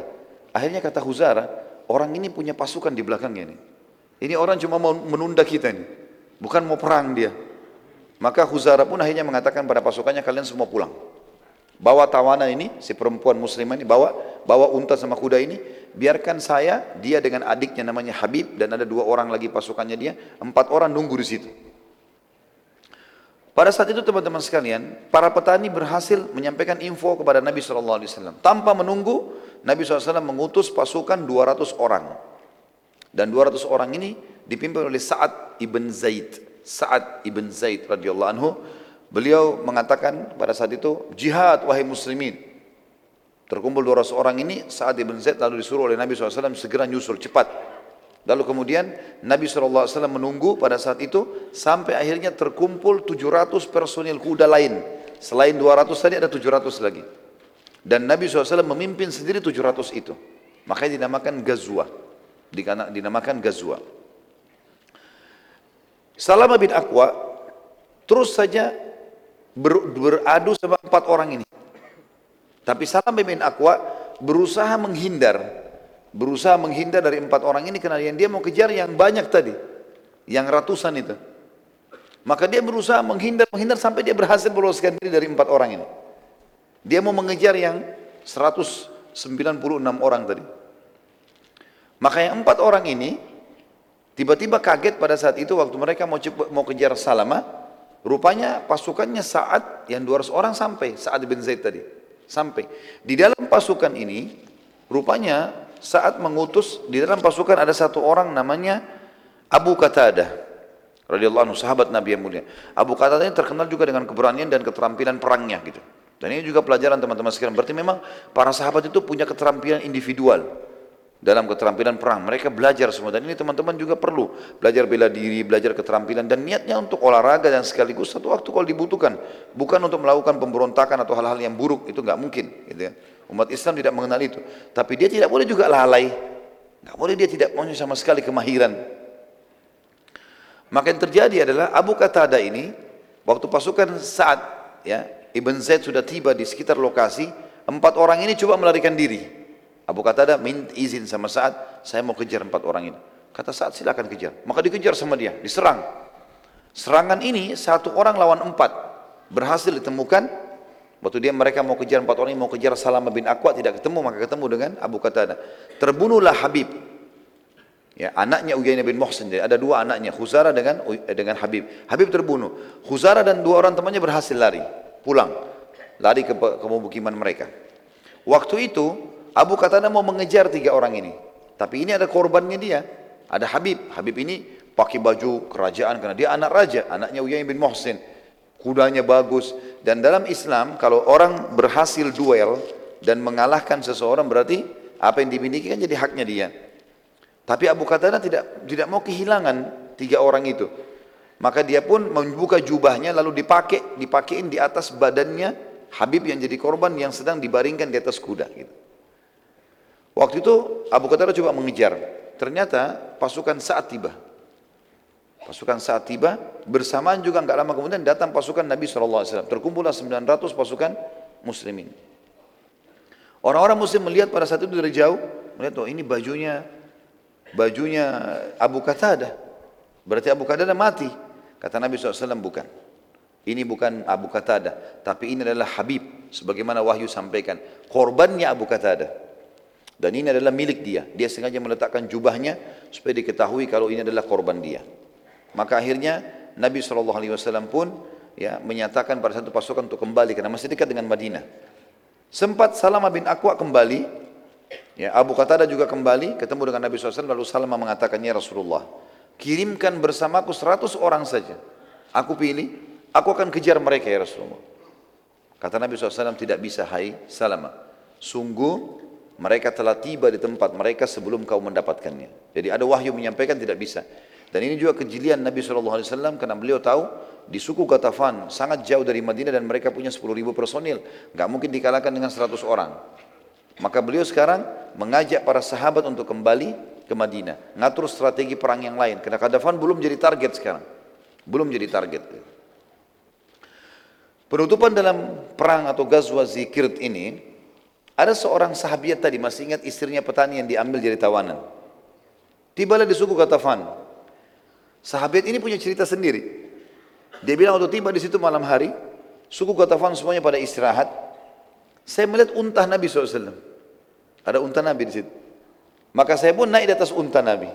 Akhirnya kata Huzara, orang ini punya pasukan di belakangnya ini. Ini orang cuma mau menunda kita ini, bukan mau perang dia. Maka Huzara pun akhirnya mengatakan pada pasukannya kalian semua pulang. Bawa tawanan ini, si perempuan muslimah ini, bawa bawa unta sama kuda ini, biarkan saya, dia dengan adiknya namanya Habib, dan ada dua orang lagi pasukannya dia, empat orang nunggu di situ. Pada saat itu teman-teman sekalian, para petani berhasil menyampaikan info kepada Nabi SAW. Tanpa menunggu, Nabi SAW mengutus pasukan 200 orang. Dan 200 orang ini dipimpin oleh Sa'ad ibn Zaid. Sa'ad ibn Zaid radhiyallahu anhu, beliau mengatakan pada saat itu, jihad wahai muslimin. Terkumpul 200 orang ini, Sa'ad ibn Zaid lalu disuruh oleh Nabi SAW segera nyusul cepat. Lalu kemudian Nabi SAW menunggu pada saat itu sampai akhirnya terkumpul 700 personil kuda lain. Selain 200 tadi ada 700 lagi. Dan Nabi SAW memimpin sendiri 700 itu. Makanya dinamakan Gazwa. Dinamakan Gazwa. Salama bin Aqwa terus saja ber, beradu sama empat orang ini. Tapi Salama bin Aqwa berusaha menghindar, berusaha menghindar dari empat orang ini karena yang dia mau kejar yang banyak tadi, yang ratusan itu. Maka dia berusaha menghindar, menghindar sampai dia berhasil meloloskan diri dari empat orang ini. Dia mau mengejar yang 196 orang tadi. Maka yang empat orang ini Tiba-tiba kaget pada saat itu waktu mereka mau mau kejar Salama, rupanya pasukannya saat yang 200 orang sampai, saat bin Zaid tadi. Sampai. Di dalam pasukan ini, rupanya saat mengutus, di dalam pasukan ada satu orang namanya Abu Qatadah. radhiyallahu anhu sahabat Nabi yang mulia. Abu Qatadah ini terkenal juga dengan keberanian dan keterampilan perangnya gitu. Dan ini juga pelajaran teman-teman sekalian. Berarti memang para sahabat itu punya keterampilan individual dalam keterampilan perang. Mereka belajar semua dan ini teman-teman juga perlu belajar bela diri, belajar keterampilan dan niatnya untuk olahraga dan sekaligus satu waktu kalau dibutuhkan, bukan untuk melakukan pemberontakan atau hal-hal yang buruk itu nggak mungkin. Gitu ya. Umat Islam tidak mengenal itu. Tapi dia tidak boleh juga lalai, nggak boleh dia tidak punya sama sekali kemahiran. Maka yang terjadi adalah Abu Qatada ini waktu pasukan saat ya Ibn Zaid sudah tiba di sekitar lokasi, empat orang ini coba melarikan diri. Abu Qatada minta izin sama saat saya mau kejar empat orang ini. Kata saat silakan kejar. Maka dikejar sama dia, diserang. Serangan ini satu orang lawan empat berhasil ditemukan. Waktu dia mereka mau kejar empat orang ini mau kejar Salama bin Aqwa tidak ketemu maka ketemu dengan Abu Qatada. Terbunuhlah Habib. Ya, anaknya Uyainah bin Muhsin. Jadi ada dua anaknya, Khuzara dengan dengan Habib. Habib terbunuh. Khuzara dan dua orang temannya berhasil lari pulang, lari ke pemukiman mereka. Waktu itu Abu Qatada mau mengejar tiga orang ini, tapi ini ada korbannya dia, ada Habib. Habib ini pakai baju kerajaan karena dia anak raja, anaknya Uyain bin Muhsin. Kudanya bagus dan dalam Islam kalau orang berhasil duel dan mengalahkan seseorang berarti apa yang dimiliki kan jadi haknya dia. Tapi Abu Qatada tidak tidak mau kehilangan tiga orang itu. Maka dia pun membuka jubahnya lalu dipakai, dipakein di atas badannya Habib yang jadi korban yang sedang dibaringkan di atas kuda. Gitu. Waktu itu Abu Qatadah coba mengejar. Ternyata pasukan saat tiba. Pasukan saat tiba bersamaan juga nggak lama kemudian datang pasukan Nabi SAW. Terkumpullah 900 pasukan muslimin. Orang-orang muslim melihat pada saat itu dari jauh, melihat oh ini bajunya bajunya Abu Qatadah. Berarti Abu Qatadah mati. Kata Nabi SAW bukan. Ini bukan Abu Qatada, tapi ini adalah Habib. Sebagaimana Wahyu sampaikan. Korbannya Abu Qatada. Dan ini adalah milik dia. Dia sengaja meletakkan jubahnya supaya diketahui kalau ini adalah korban dia. Maka akhirnya Nabi SAW pun ya menyatakan pada satu pasukan untuk kembali karena masih dekat dengan Madinah. Sempat Salamah bin Aqwa kembali, ya Abu Qatada juga kembali ketemu dengan Nabi SAW lalu Salamah mengatakannya Rasulullah, kirimkan bersamaku seratus orang saja. Aku pilih, aku akan kejar mereka ya Rasulullah. Kata Nabi SAW tidak bisa hai salama. Sungguh mereka telah tiba di tempat mereka sebelum kau mendapatkannya. Jadi ada wahyu menyampaikan tidak bisa. Dan ini juga kejelian Nabi SAW karena beliau tahu di suku Gatafan sangat jauh dari Madinah dan mereka punya 10 ribu personil. Gak mungkin dikalahkan dengan 100 orang. Maka beliau sekarang mengajak para sahabat untuk kembali ke Madinah, ngatur strategi perang yang lain. Karena Kadafan belum jadi target sekarang, belum jadi target. Penutupan dalam perang atau Ghazwa Zikir ini, ada seorang sahabiat tadi, masih ingat istrinya petani yang diambil jadi tawanan. Tibalah di suku Kadafan. Sahabat ini punya cerita sendiri. Dia bilang waktu tiba di situ malam hari, suku Kadafan semuanya pada istirahat. Saya melihat untah Nabi SAW. Ada unta Nabi di situ. Maka saya pun naik di atas unta Nabi.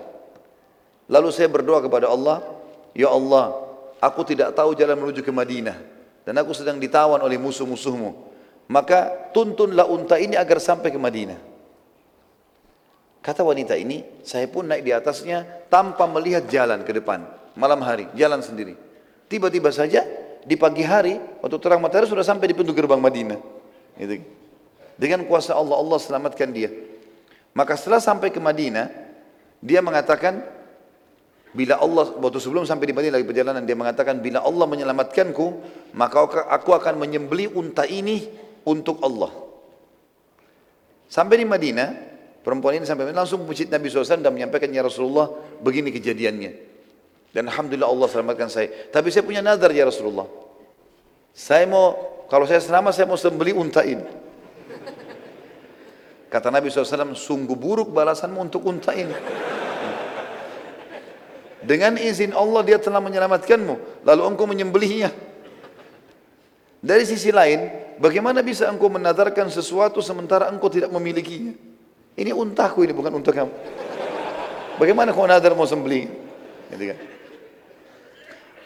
Lalu saya berdoa kepada Allah, Ya Allah, aku tidak tahu jalan menuju ke Madinah. Dan aku sedang ditawan oleh musuh-musuhmu. Maka tuntunlah unta ini agar sampai ke Madinah. Kata wanita ini, saya pun naik di atasnya tanpa melihat jalan ke depan. Malam hari, jalan sendiri. Tiba-tiba saja di pagi hari, waktu terang matahari sudah sampai di pintu gerbang Madinah. Gitu. Dengan kuasa Allah, Allah selamatkan dia. Maka setelah sampai ke Madinah, dia mengatakan, bila Allah, waktu sebelum sampai di Madinah lagi perjalanan, dia mengatakan, bila Allah menyelamatkanku, maka aku akan menyembeli unta ini untuk Allah. Sampai di Madinah, perempuan ini sampai langsung puji Nabi SAW dan menyampaikan, ya Rasulullah, begini kejadiannya. Dan Alhamdulillah Allah selamatkan saya. Tapi saya punya nazar ya Rasulullah. Saya mau, kalau saya selamat, saya mau sembeli unta ini. Kata Nabi SAW, sungguh buruk balasanmu untuk unta ini. Dengan izin Allah dia telah menyelamatkanmu, lalu engkau menyembelihnya. Dari sisi lain, bagaimana bisa engkau menadarkan sesuatu sementara engkau tidak memilikinya? Ini untaku ini bukan untuk kamu. Bagaimana kau nadar mau sembelih? Gitu kan?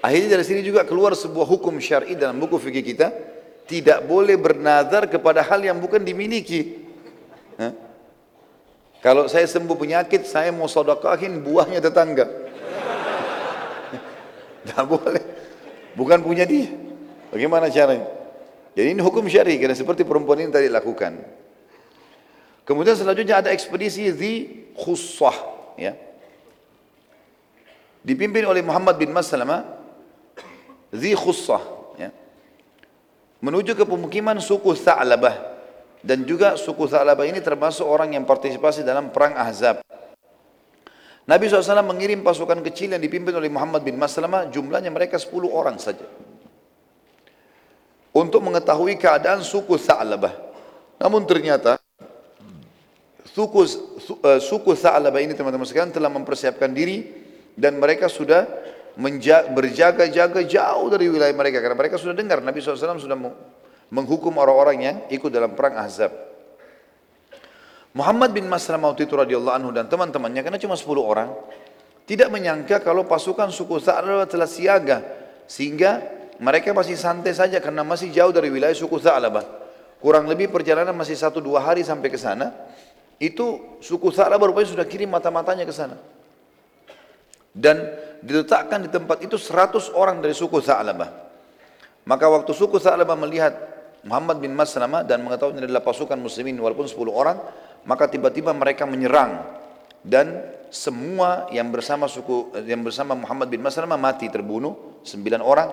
Akhirnya dari sini juga keluar sebuah hukum syar'i dalam buku fikih kita, tidak boleh bernadar kepada hal yang bukan dimiliki. Kalau saya sembuh penyakit, saya mau sodokahin buahnya tetangga. Tidak boleh. Bukan punya dia. Bagaimana caranya? Jadi ini hukum syari karena seperti perempuan ini tadi lakukan. Kemudian selanjutnya ada ekspedisi di Khussah. Ya. Dipimpin oleh Muhammad bin Maslamah. Di Khussah. Ya. Menuju ke pemukiman suku Tha'labah. Dan juga suku Tha'labah ini termasuk orang yang partisipasi dalam perang Ahzab. Nabi SAW mengirim pasukan kecil yang dipimpin oleh Muhammad bin Maslamah, jumlahnya mereka 10 orang saja. Untuk mengetahui keadaan suku Tha'labah. Namun ternyata suku, eh, suku Tha'labah ini teman-teman sekalian telah mempersiapkan diri dan mereka sudah berjaga-jaga jauh dari wilayah mereka karena mereka sudah dengar Nabi SAW sudah menghukum orang-orang yang ikut dalam perang Ahzab. Muhammad bin Maslamah itu radhiyallahu anhu dan teman-temannya karena cuma 10 orang tidak menyangka kalau pasukan suku Tha'labah telah siaga sehingga mereka masih santai saja karena masih jauh dari wilayah suku Tha'labah. Kurang lebih perjalanan masih satu dua hari sampai ke sana. Itu suku Tha'labah rupanya sudah kirim mata-matanya ke sana. Dan diletakkan di tempat itu 100 orang dari suku Tha'labah. Maka waktu suku Tha'labah melihat Muhammad bin Maslamah dan mengetahui ini adalah pasukan muslimin walaupun 10 orang, maka tiba-tiba mereka menyerang dan semua yang bersama suku yang bersama Muhammad bin Maslamah mati terbunuh sembilan orang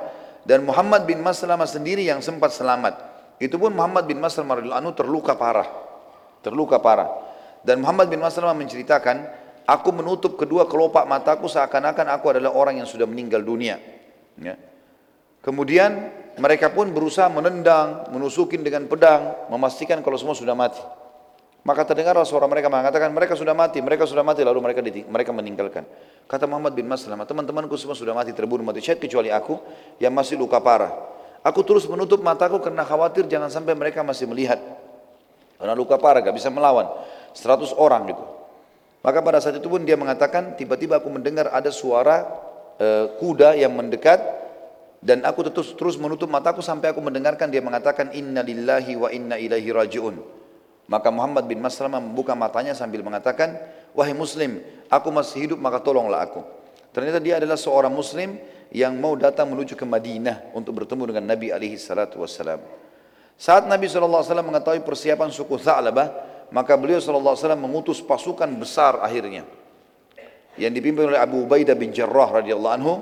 dan Muhammad bin Maslamah sendiri yang sempat selamat. Itu pun Muhammad bin Maslamah radhiyallahu terluka parah. Terluka parah. Dan Muhammad bin Maslamah menceritakan aku menutup kedua kelopak mataku seakan-akan aku adalah orang yang sudah meninggal dunia. Ya. kemudian mereka pun berusaha menendang menusukin dengan pedang memastikan kalau semua sudah mati. Maka terdengarlah suara mereka mengatakan mereka sudah mati, mereka sudah mati lalu mereka mereka meninggalkan. Kata Muhammad bin Maslamah, teman-temanku semua sudah mati terbunuh mati syahid kecuali aku yang masih luka parah. Aku terus menutup mataku karena khawatir jangan sampai mereka masih melihat. Karena luka parah gak bisa melawan. 100 orang gitu. Maka pada saat itu pun dia mengatakan tiba-tiba aku mendengar ada suara uh, kuda yang mendekat dan aku terus terus menutup mataku sampai aku mendengarkan dia mengatakan inna lillahi wa inna ilaihi rajiun. Maka Muhammad bin Maslamah membuka matanya sambil mengatakan, Wahai muslim, aku masih hidup maka tolonglah aku. Ternyata dia adalah seorang muslim yang mau datang menuju ke Madinah untuk bertemu dengan Nabi alaihi salatu wassalam. Saat Nabi SAW mengetahui persiapan suku Tha'labah, maka beliau SAW mengutus pasukan besar akhirnya. Yang dipimpin oleh Abu Ubaidah bin Jarrah radhiyallahu anhu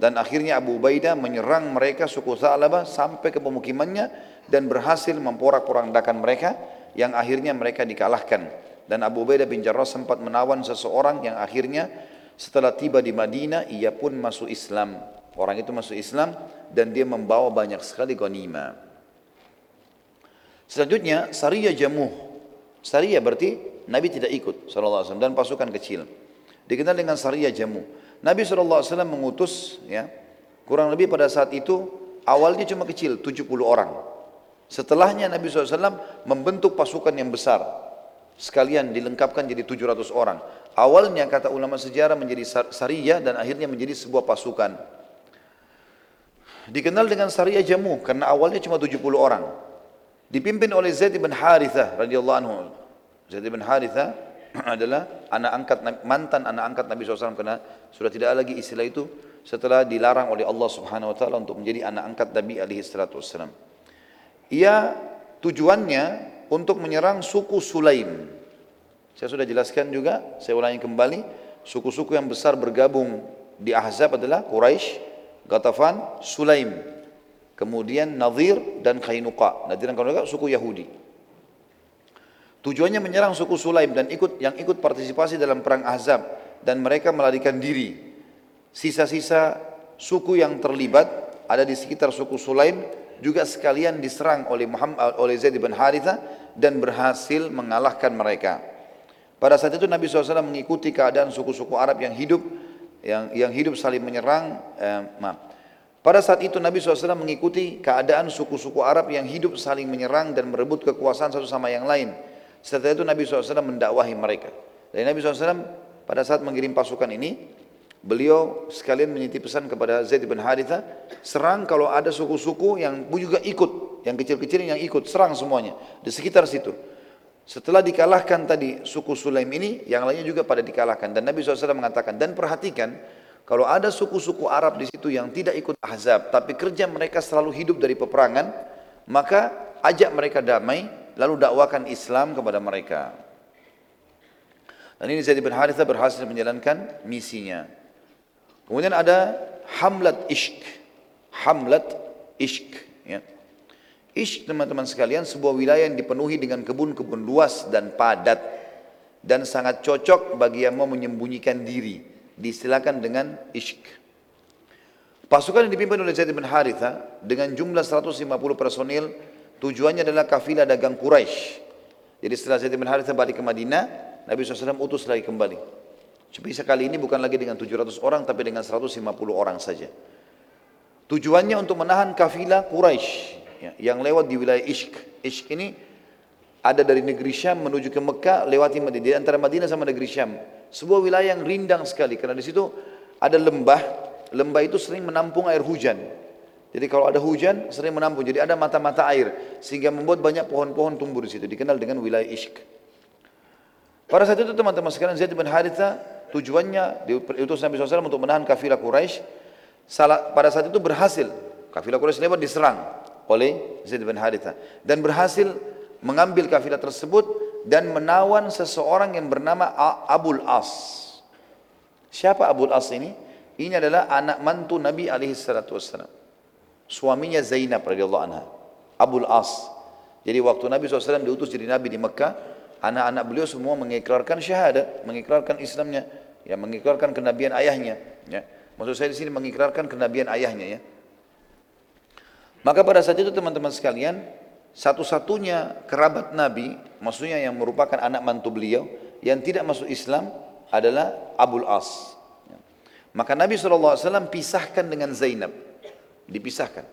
dan akhirnya Abu Ubaidah menyerang mereka suku Tha'labah sampai ke pemukimannya dan berhasil memporak-porandakan mereka yang akhirnya mereka dikalahkan. Dan Abu Ubaidah bin Jarrah sempat menawan seseorang yang akhirnya setelah tiba di Madinah ia pun masuk Islam. Orang itu masuk Islam dan dia membawa banyak sekali ghanimah. Selanjutnya Sariyah Jamuh. Sariyah berarti Nabi tidak ikut SAW dan pasukan kecil. Dikenal dengan Sariyah Jamuh. Nabi SAW mengutus ya kurang lebih pada saat itu awalnya cuma kecil 70 orang. Setelahnya Nabi SAW membentuk pasukan yang besar. Sekalian dilengkapkan jadi 700 orang. Awalnya kata ulama sejarah menjadi sariyah dan akhirnya menjadi sebuah pasukan. Dikenal dengan sariyah jamu karena awalnya cuma 70 orang. Dipimpin oleh Zaid bin Harithah radhiyallahu anhu. Zaid bin Harithah adalah anak angkat mantan anak angkat Nabi SAW karena sudah tidak lagi istilah itu setelah dilarang oleh Allah Subhanahu wa taala untuk menjadi anak angkat Nabi alaihi salatu wassalam. Ia tujuannya untuk menyerang suku Sulaim. Saya sudah jelaskan juga, saya ulangi kembali, suku-suku yang besar bergabung di Ahzab adalah Quraisy, Ghatafan, Sulaim. Kemudian Nadir dan Kainuqa. Nadir dan Kainuqa suku Yahudi. Tujuannya menyerang suku Sulaim dan ikut yang ikut partisipasi dalam perang Ahzab dan mereka melarikan diri. Sisa-sisa suku yang terlibat ada di sekitar suku Sulaim juga sekalian diserang oleh Muhammad oleh Zaid bin Haritha dan berhasil mengalahkan mereka. Pada saat itu Nabi SAW mengikuti keadaan suku-suku Arab yang hidup yang yang hidup saling menyerang. Eh, maaf. Pada saat itu Nabi SAW mengikuti keadaan suku-suku Arab yang hidup saling menyerang dan merebut kekuasaan satu sama yang lain. Setelah itu Nabi SAW mendakwahi mereka. Dan Nabi SAW pada saat mengirim pasukan ini, Beliau sekalian menitip pesan kepada Zaid bin Haritha, serang kalau ada suku-suku yang juga ikut, yang kecil-kecil yang ikut, serang semuanya di sekitar situ. Setelah dikalahkan tadi suku Sulaim ini, yang lainnya juga pada dikalahkan. Dan Nabi SAW mengatakan, dan perhatikan, Kalau ada suku-suku Arab di situ yang tidak ikut Ahzab, tapi kerja mereka selalu hidup dari peperangan, maka ajak mereka damai, lalu dakwakan Islam kepada mereka. Dan ini Zaid bin Haritha berhasil menjalankan misinya. Kemudian ada Hamlat Ishq. Hamlat Ishq. Ya. Ishq teman-teman sekalian sebuah wilayah yang dipenuhi dengan kebun-kebun luas dan padat dan sangat cocok bagi yang mau menyembunyikan diri. Diistilahkan dengan Ishq. Pasukan yang dipimpin oleh Zaid bin Haritha dengan jumlah 150 personil tujuannya adalah kafilah dagang Quraisy. Jadi setelah Zaid bin Haritha balik ke Madinah, Nabi SAW utus lagi kembali. Tapi sekali ini bukan lagi dengan 700 orang tapi dengan 150 orang saja. Tujuannya untuk menahan kafilah Quraisy ya, yang lewat di wilayah Ishq. Ishq ini ada dari negeri Syam menuju ke Mekah lewati Madinah. Di antara Madinah sama negeri Syam. Sebuah wilayah yang rindang sekali karena di situ ada lembah. Lembah itu sering menampung air hujan. Jadi kalau ada hujan sering menampung. Jadi ada mata-mata air sehingga membuat banyak pohon-pohon tumbuh di situ. Dikenal dengan wilayah Ishq. Pada saat itu teman-teman sekalian Zaid bin Haritha tujuannya diutus Nabi SAW untuk menahan kafilah Quraisy. Salah, pada saat itu berhasil. Kafilah Quraisy lewat diserang oleh Zaid bin Haritha dan berhasil mengambil kafilah tersebut dan menawan seseorang yang bernama Abul As. Siapa Abul As ini? Ini adalah anak mantu Nabi alaihi salatu. Suaminya Zainab radhiyallahu anha. Abul As. Jadi waktu Nabi SAW diutus jadi Nabi di Mekah, anak-anak beliau semua mengikrarkan syahadat, mengikrarkan Islamnya, ya mengikrarkan kenabian ayahnya, ya. Maksud saya di sini mengikrarkan kenabian ayahnya ya. Maka pada saat itu teman-teman sekalian, satu-satunya kerabat Nabi, maksudnya yang merupakan anak mantu beliau, yang tidak masuk Islam adalah Abul As. Ya. Maka Nabi SAW pisahkan dengan Zainab. Dipisahkan.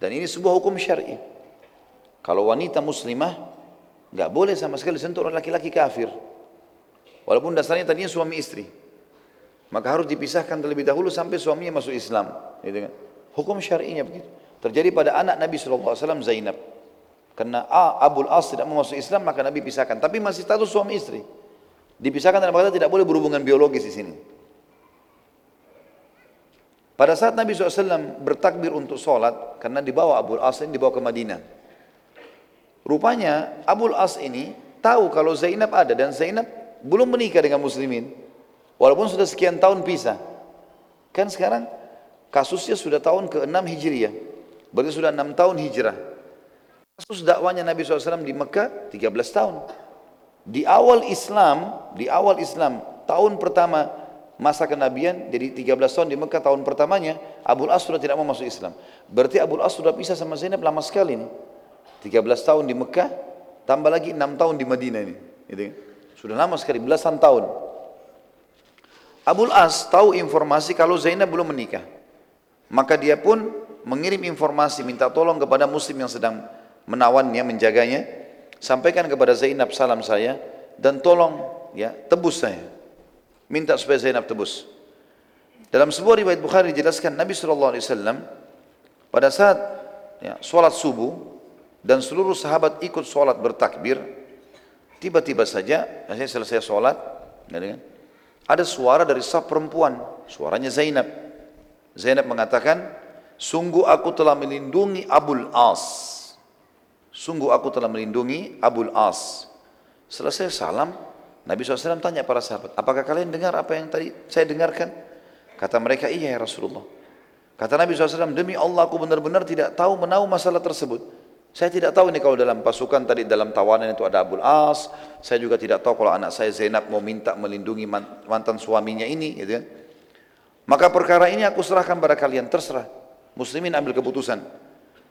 Dan ini sebuah hukum syar'i. Kalau wanita muslimah Nggak boleh sama sekali sentuh orang laki-laki kafir. Walaupun dasarnya tadinya suami istri. Maka harus dipisahkan terlebih dahulu sampai suaminya masuk Islam. Gitu kan? Hukum syar'inya begitu. Terjadi pada anak Nabi SAW Zainab. Karena A, Abul As tidak mau masuk Islam maka Nabi pisahkan. Tapi masih status suami istri. Dipisahkan dalam kata tidak boleh berhubungan biologis di sini. Pada saat Nabi SAW bertakbir untuk sholat, karena dibawa Abul As ini dibawa ke Madinah. Rupanya Abul As ini tahu kalau Zainab ada dan Zainab belum menikah dengan muslimin. Walaupun sudah sekian tahun pisah. Kan sekarang kasusnya sudah tahun ke-6 Hijriah. Berarti sudah 6 tahun hijrah. Kasus dakwanya Nabi SAW di Mekah 13 tahun. Di awal Islam, di awal Islam, tahun pertama masa kenabian, jadi 13 tahun di Mekah tahun pertamanya, Abul As sudah tidak mau masuk Islam. Berarti Abul As sudah pisah sama Zainab lama sekali nih. 13 tahun di Mekah, tambah lagi 6 tahun di Madinah ini. Gitu kan? Sudah lama sekali, belasan tahun. Abul As tahu informasi kalau Zainab belum menikah. Maka dia pun mengirim informasi, minta tolong kepada muslim yang sedang menawannya, menjaganya. Sampaikan kepada Zainab salam saya dan tolong ya tebus saya. Minta supaya Zainab tebus. Dalam sebuah riwayat Bukhari dijelaskan Nabi SAW pada saat ya, sholat subuh dan seluruh sahabat ikut sholat bertakbir tiba-tiba saja saya selesai sholat ada suara dari sah perempuan. Suaranya Zainab. Zainab mengatakan sungguh aku telah melindungi Abul As. Sungguh aku telah melindungi Abul As. Selesai salam Nabi SAW tanya para sahabat apakah kalian dengar apa yang tadi saya dengarkan? Kata mereka iya ya Rasulullah. Kata Nabi SAW demi Allah aku benar-benar tidak tahu menahu masalah tersebut saya tidak tahu ini kalau dalam pasukan tadi dalam tawanan itu ada Abul As. Saya juga tidak tahu kalau anak saya Zainab mau minta melindungi mantan suaminya ini. Gitu kan. Maka perkara ini aku serahkan pada kalian, terserah. Muslimin ambil keputusan.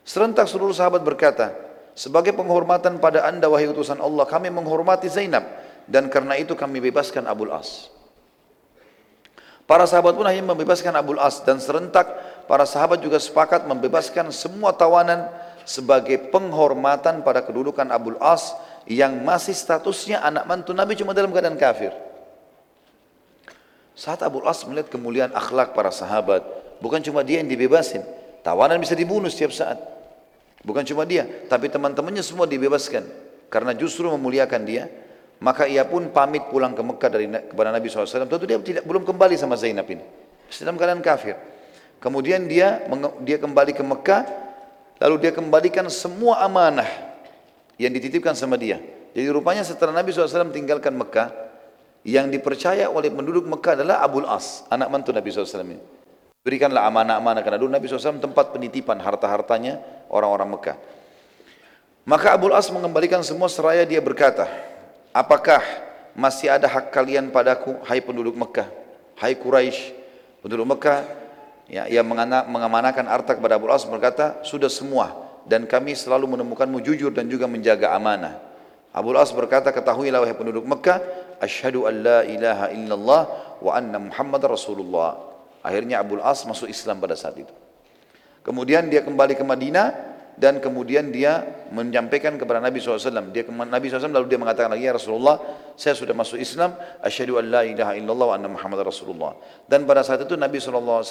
Serentak seluruh sahabat berkata, sebagai penghormatan pada anda wahai utusan Allah, kami menghormati Zainab. Dan karena itu kami bebaskan Abul As. Para sahabat pun hanya membebaskan Abul As. Dan serentak para sahabat juga sepakat membebaskan semua tawanan sebagai penghormatan pada kedudukan Abul As yang masih statusnya anak mantu Nabi cuma dalam keadaan kafir. Saat Abul As melihat kemuliaan akhlak para sahabat, bukan cuma dia yang dibebasin, tawanan bisa dibunuh setiap saat. Bukan cuma dia, tapi teman-temannya semua dibebaskan karena justru memuliakan dia. Maka ia pun pamit pulang ke Mekah dari kepada Nabi SAW. Tentu dia tidak belum kembali sama Zainab ini. Dalam keadaan kafir. Kemudian dia dia kembali ke Mekah, lalu dia kembalikan semua amanah yang dititipkan sama dia. Jadi rupanya setelah Nabi SAW tinggalkan Mekah, yang dipercaya oleh penduduk Mekah adalah Abul As, anak mantu Nabi SAW ini. Berikanlah amanah-amanah karena dulu Nabi SAW tempat penitipan harta-hartanya orang-orang Mekah. Maka Abul As mengembalikan semua seraya dia berkata, apakah masih ada hak kalian padaku, hai penduduk Mekah, hai Quraisy, penduduk Mekah, ya, yang mengamanakan harta kepada Abul As berkata, sudah semua dan kami selalu menemukanmu jujur dan juga menjaga amanah. Abul As berkata, ketahuilah wahai penduduk Mekah, asyhadu an la ilaha illallah wa anna Muhammad Rasulullah. Akhirnya Abul As masuk Islam pada saat itu. Kemudian dia kembali ke Madinah dan kemudian dia menyampaikan kepada Nabi SAW. Dia Nabi SAW lalu dia mengatakan lagi, ya Rasulullah, saya sudah masuk Islam, asyhadu an la ilaha illallah wa anna Muhammad Rasulullah. Dan pada saat itu Nabi SAW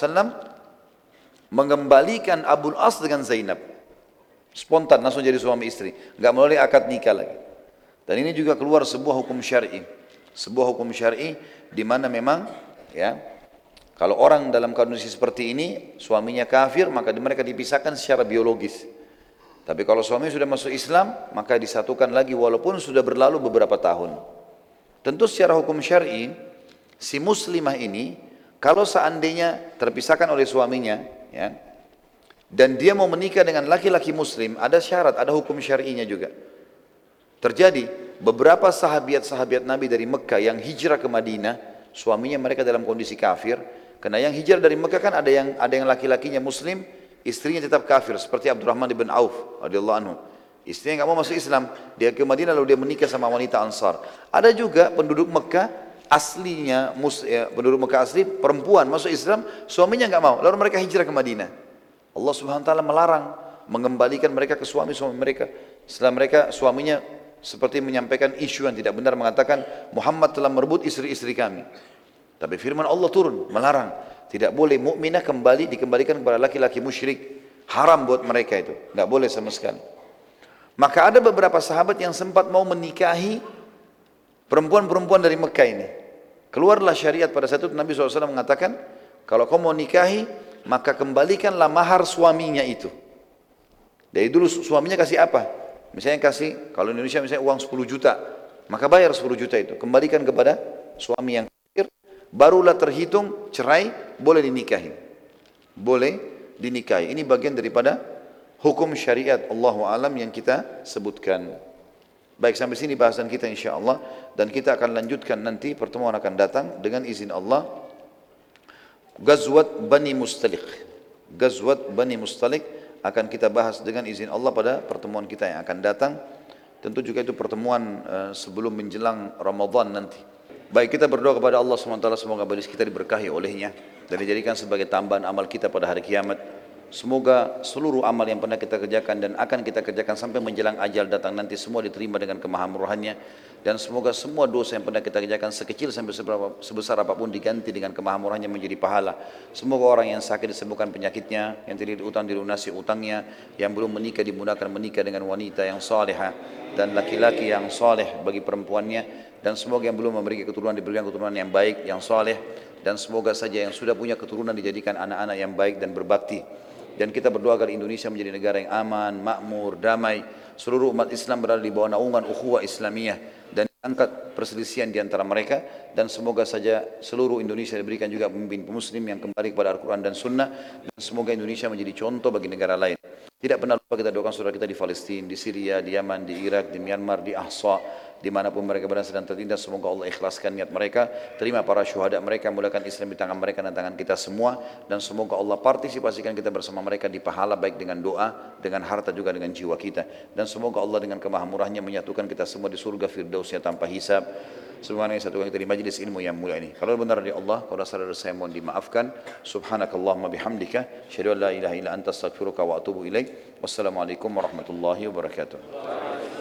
mengembalikan Abul As dengan Zainab. Spontan langsung jadi suami istri. Enggak melalui akad nikah lagi. Dan ini juga keluar sebuah hukum syar'i sebuah hukum syar'i di mana memang ya kalau orang dalam kondisi seperti ini suaminya kafir maka mereka dipisahkan secara biologis. Tapi kalau suami sudah masuk Islam maka disatukan lagi walaupun sudah berlalu beberapa tahun. Tentu secara hukum syar'i si muslimah ini kalau seandainya terpisahkan oleh suaminya ya dan dia mau menikah dengan laki-laki muslim ada syarat, ada hukum syar'inya juga. Terjadi beberapa sahabat-sahabat Nabi dari Mekah yang hijrah ke Madinah, suaminya mereka dalam kondisi kafir. Karena yang hijrah dari Mekah kan ada yang ada yang laki-lakinya muslim, istrinya tetap kafir seperti Abdurrahman bin Auf radhiyallahu anhu. Istrinya nggak mau masuk Islam, dia ke Madinah lalu dia menikah sama wanita Ansar. Ada juga penduduk Mekah aslinya mus, ya, penduduk Mekah asli perempuan masuk Islam, suaminya nggak mau, lalu mereka hijrah ke Madinah. Allah Subhanahu wa taala melarang mengembalikan mereka ke suami-suami mereka. Setelah mereka suaminya seperti menyampaikan isu yang tidak benar mengatakan Muhammad telah merebut istri-istri kami. Tapi firman Allah turun melarang tidak boleh mukminah kembali dikembalikan kepada laki-laki musyrik. Haram buat mereka itu, nggak boleh sama sekali. Maka ada beberapa sahabat yang sempat mau menikahi perempuan-perempuan dari Mekah ini. Keluarlah syariat pada saat itu Nabi SAW mengatakan, kalau kau mau nikahi, maka kembalikanlah mahar suaminya itu. Dari dulu suaminya kasih apa? Misalnya kasih, kalau Indonesia misalnya uang 10 juta, maka bayar 10 juta itu. Kembalikan kepada suami yang barulah terhitung cerai, boleh dinikahi. Boleh dinikahi. Ini bagian daripada hukum syariat Allah alam yang kita sebutkan. Baik sampai sini bahasan kita insya Allah dan kita akan lanjutkan nanti pertemuan akan datang dengan izin Allah. Gazwat Bani Mustalik. Gazwat Bani Mustalik akan kita bahas dengan izin Allah pada pertemuan kita yang akan datang. Tentu juga itu pertemuan uh, sebelum menjelang Ramadan nanti. Baik kita berdoa kepada Allah SWT semoga baris kita diberkahi olehnya dan dijadikan sebagai tambahan amal kita pada hari kiamat. Semoga seluruh amal yang pernah kita kerjakan dan akan kita kerjakan sampai menjelang ajal datang nanti semua diterima dengan kemahamurahannya dan semoga semua dosa yang pernah kita kerjakan sekecil sampai seberapa, sebesar apa pun diganti dengan kemahamurahannya menjadi pahala. Semoga orang yang sakit disembuhkan penyakitnya, yang tidak utang dilunasi utangnya, yang belum menikah dimudahkan menikah dengan wanita yang salehah dan laki-laki yang saleh bagi perempuannya dan semoga yang belum memiliki keturunan diberikan keturunan yang baik, yang saleh. Dan semoga saja yang sudah punya keturunan dijadikan anak-anak yang baik dan berbakti. Dan kita berdoa agar Indonesia menjadi negara yang aman, makmur, damai. Seluruh umat Islam berada di bawah naungan ukhuwah Islamiyah. Dan angkat perselisihan di antara mereka. Dan semoga saja seluruh Indonesia diberikan juga pemimpin muslim yang kembali kepada Al-Quran dan Sunnah. Dan semoga Indonesia menjadi contoh bagi negara lain. Tidak pernah lupa kita doakan saudara kita di Palestina, di Syria, di Yaman, di Irak, di Myanmar, di Ahsa, di mana pun mereka berada sedang tertindas semoga Allah ikhlaskan niat mereka terima para syuhada mereka mulakan Islam di tangan mereka dan tangan kita semua dan semoga Allah partisipasikan kita bersama mereka di pahala baik dengan doa dengan harta juga dengan jiwa kita dan semoga Allah dengan kemahamurahnya menyatukan kita semua di surga firdausnya tanpa hisab Subhanallah satu kali dari majlis ilmu yang mulia ini. Kalau benar dari Allah, kalau salah dari saya mohon dimaafkan. Subhanakallahumma bihamdika. Syahadu an la ilaha illa anta astaghfiruka wa atubu ilaik. Wassalamualaikum warahmatullahi wabarakatuh.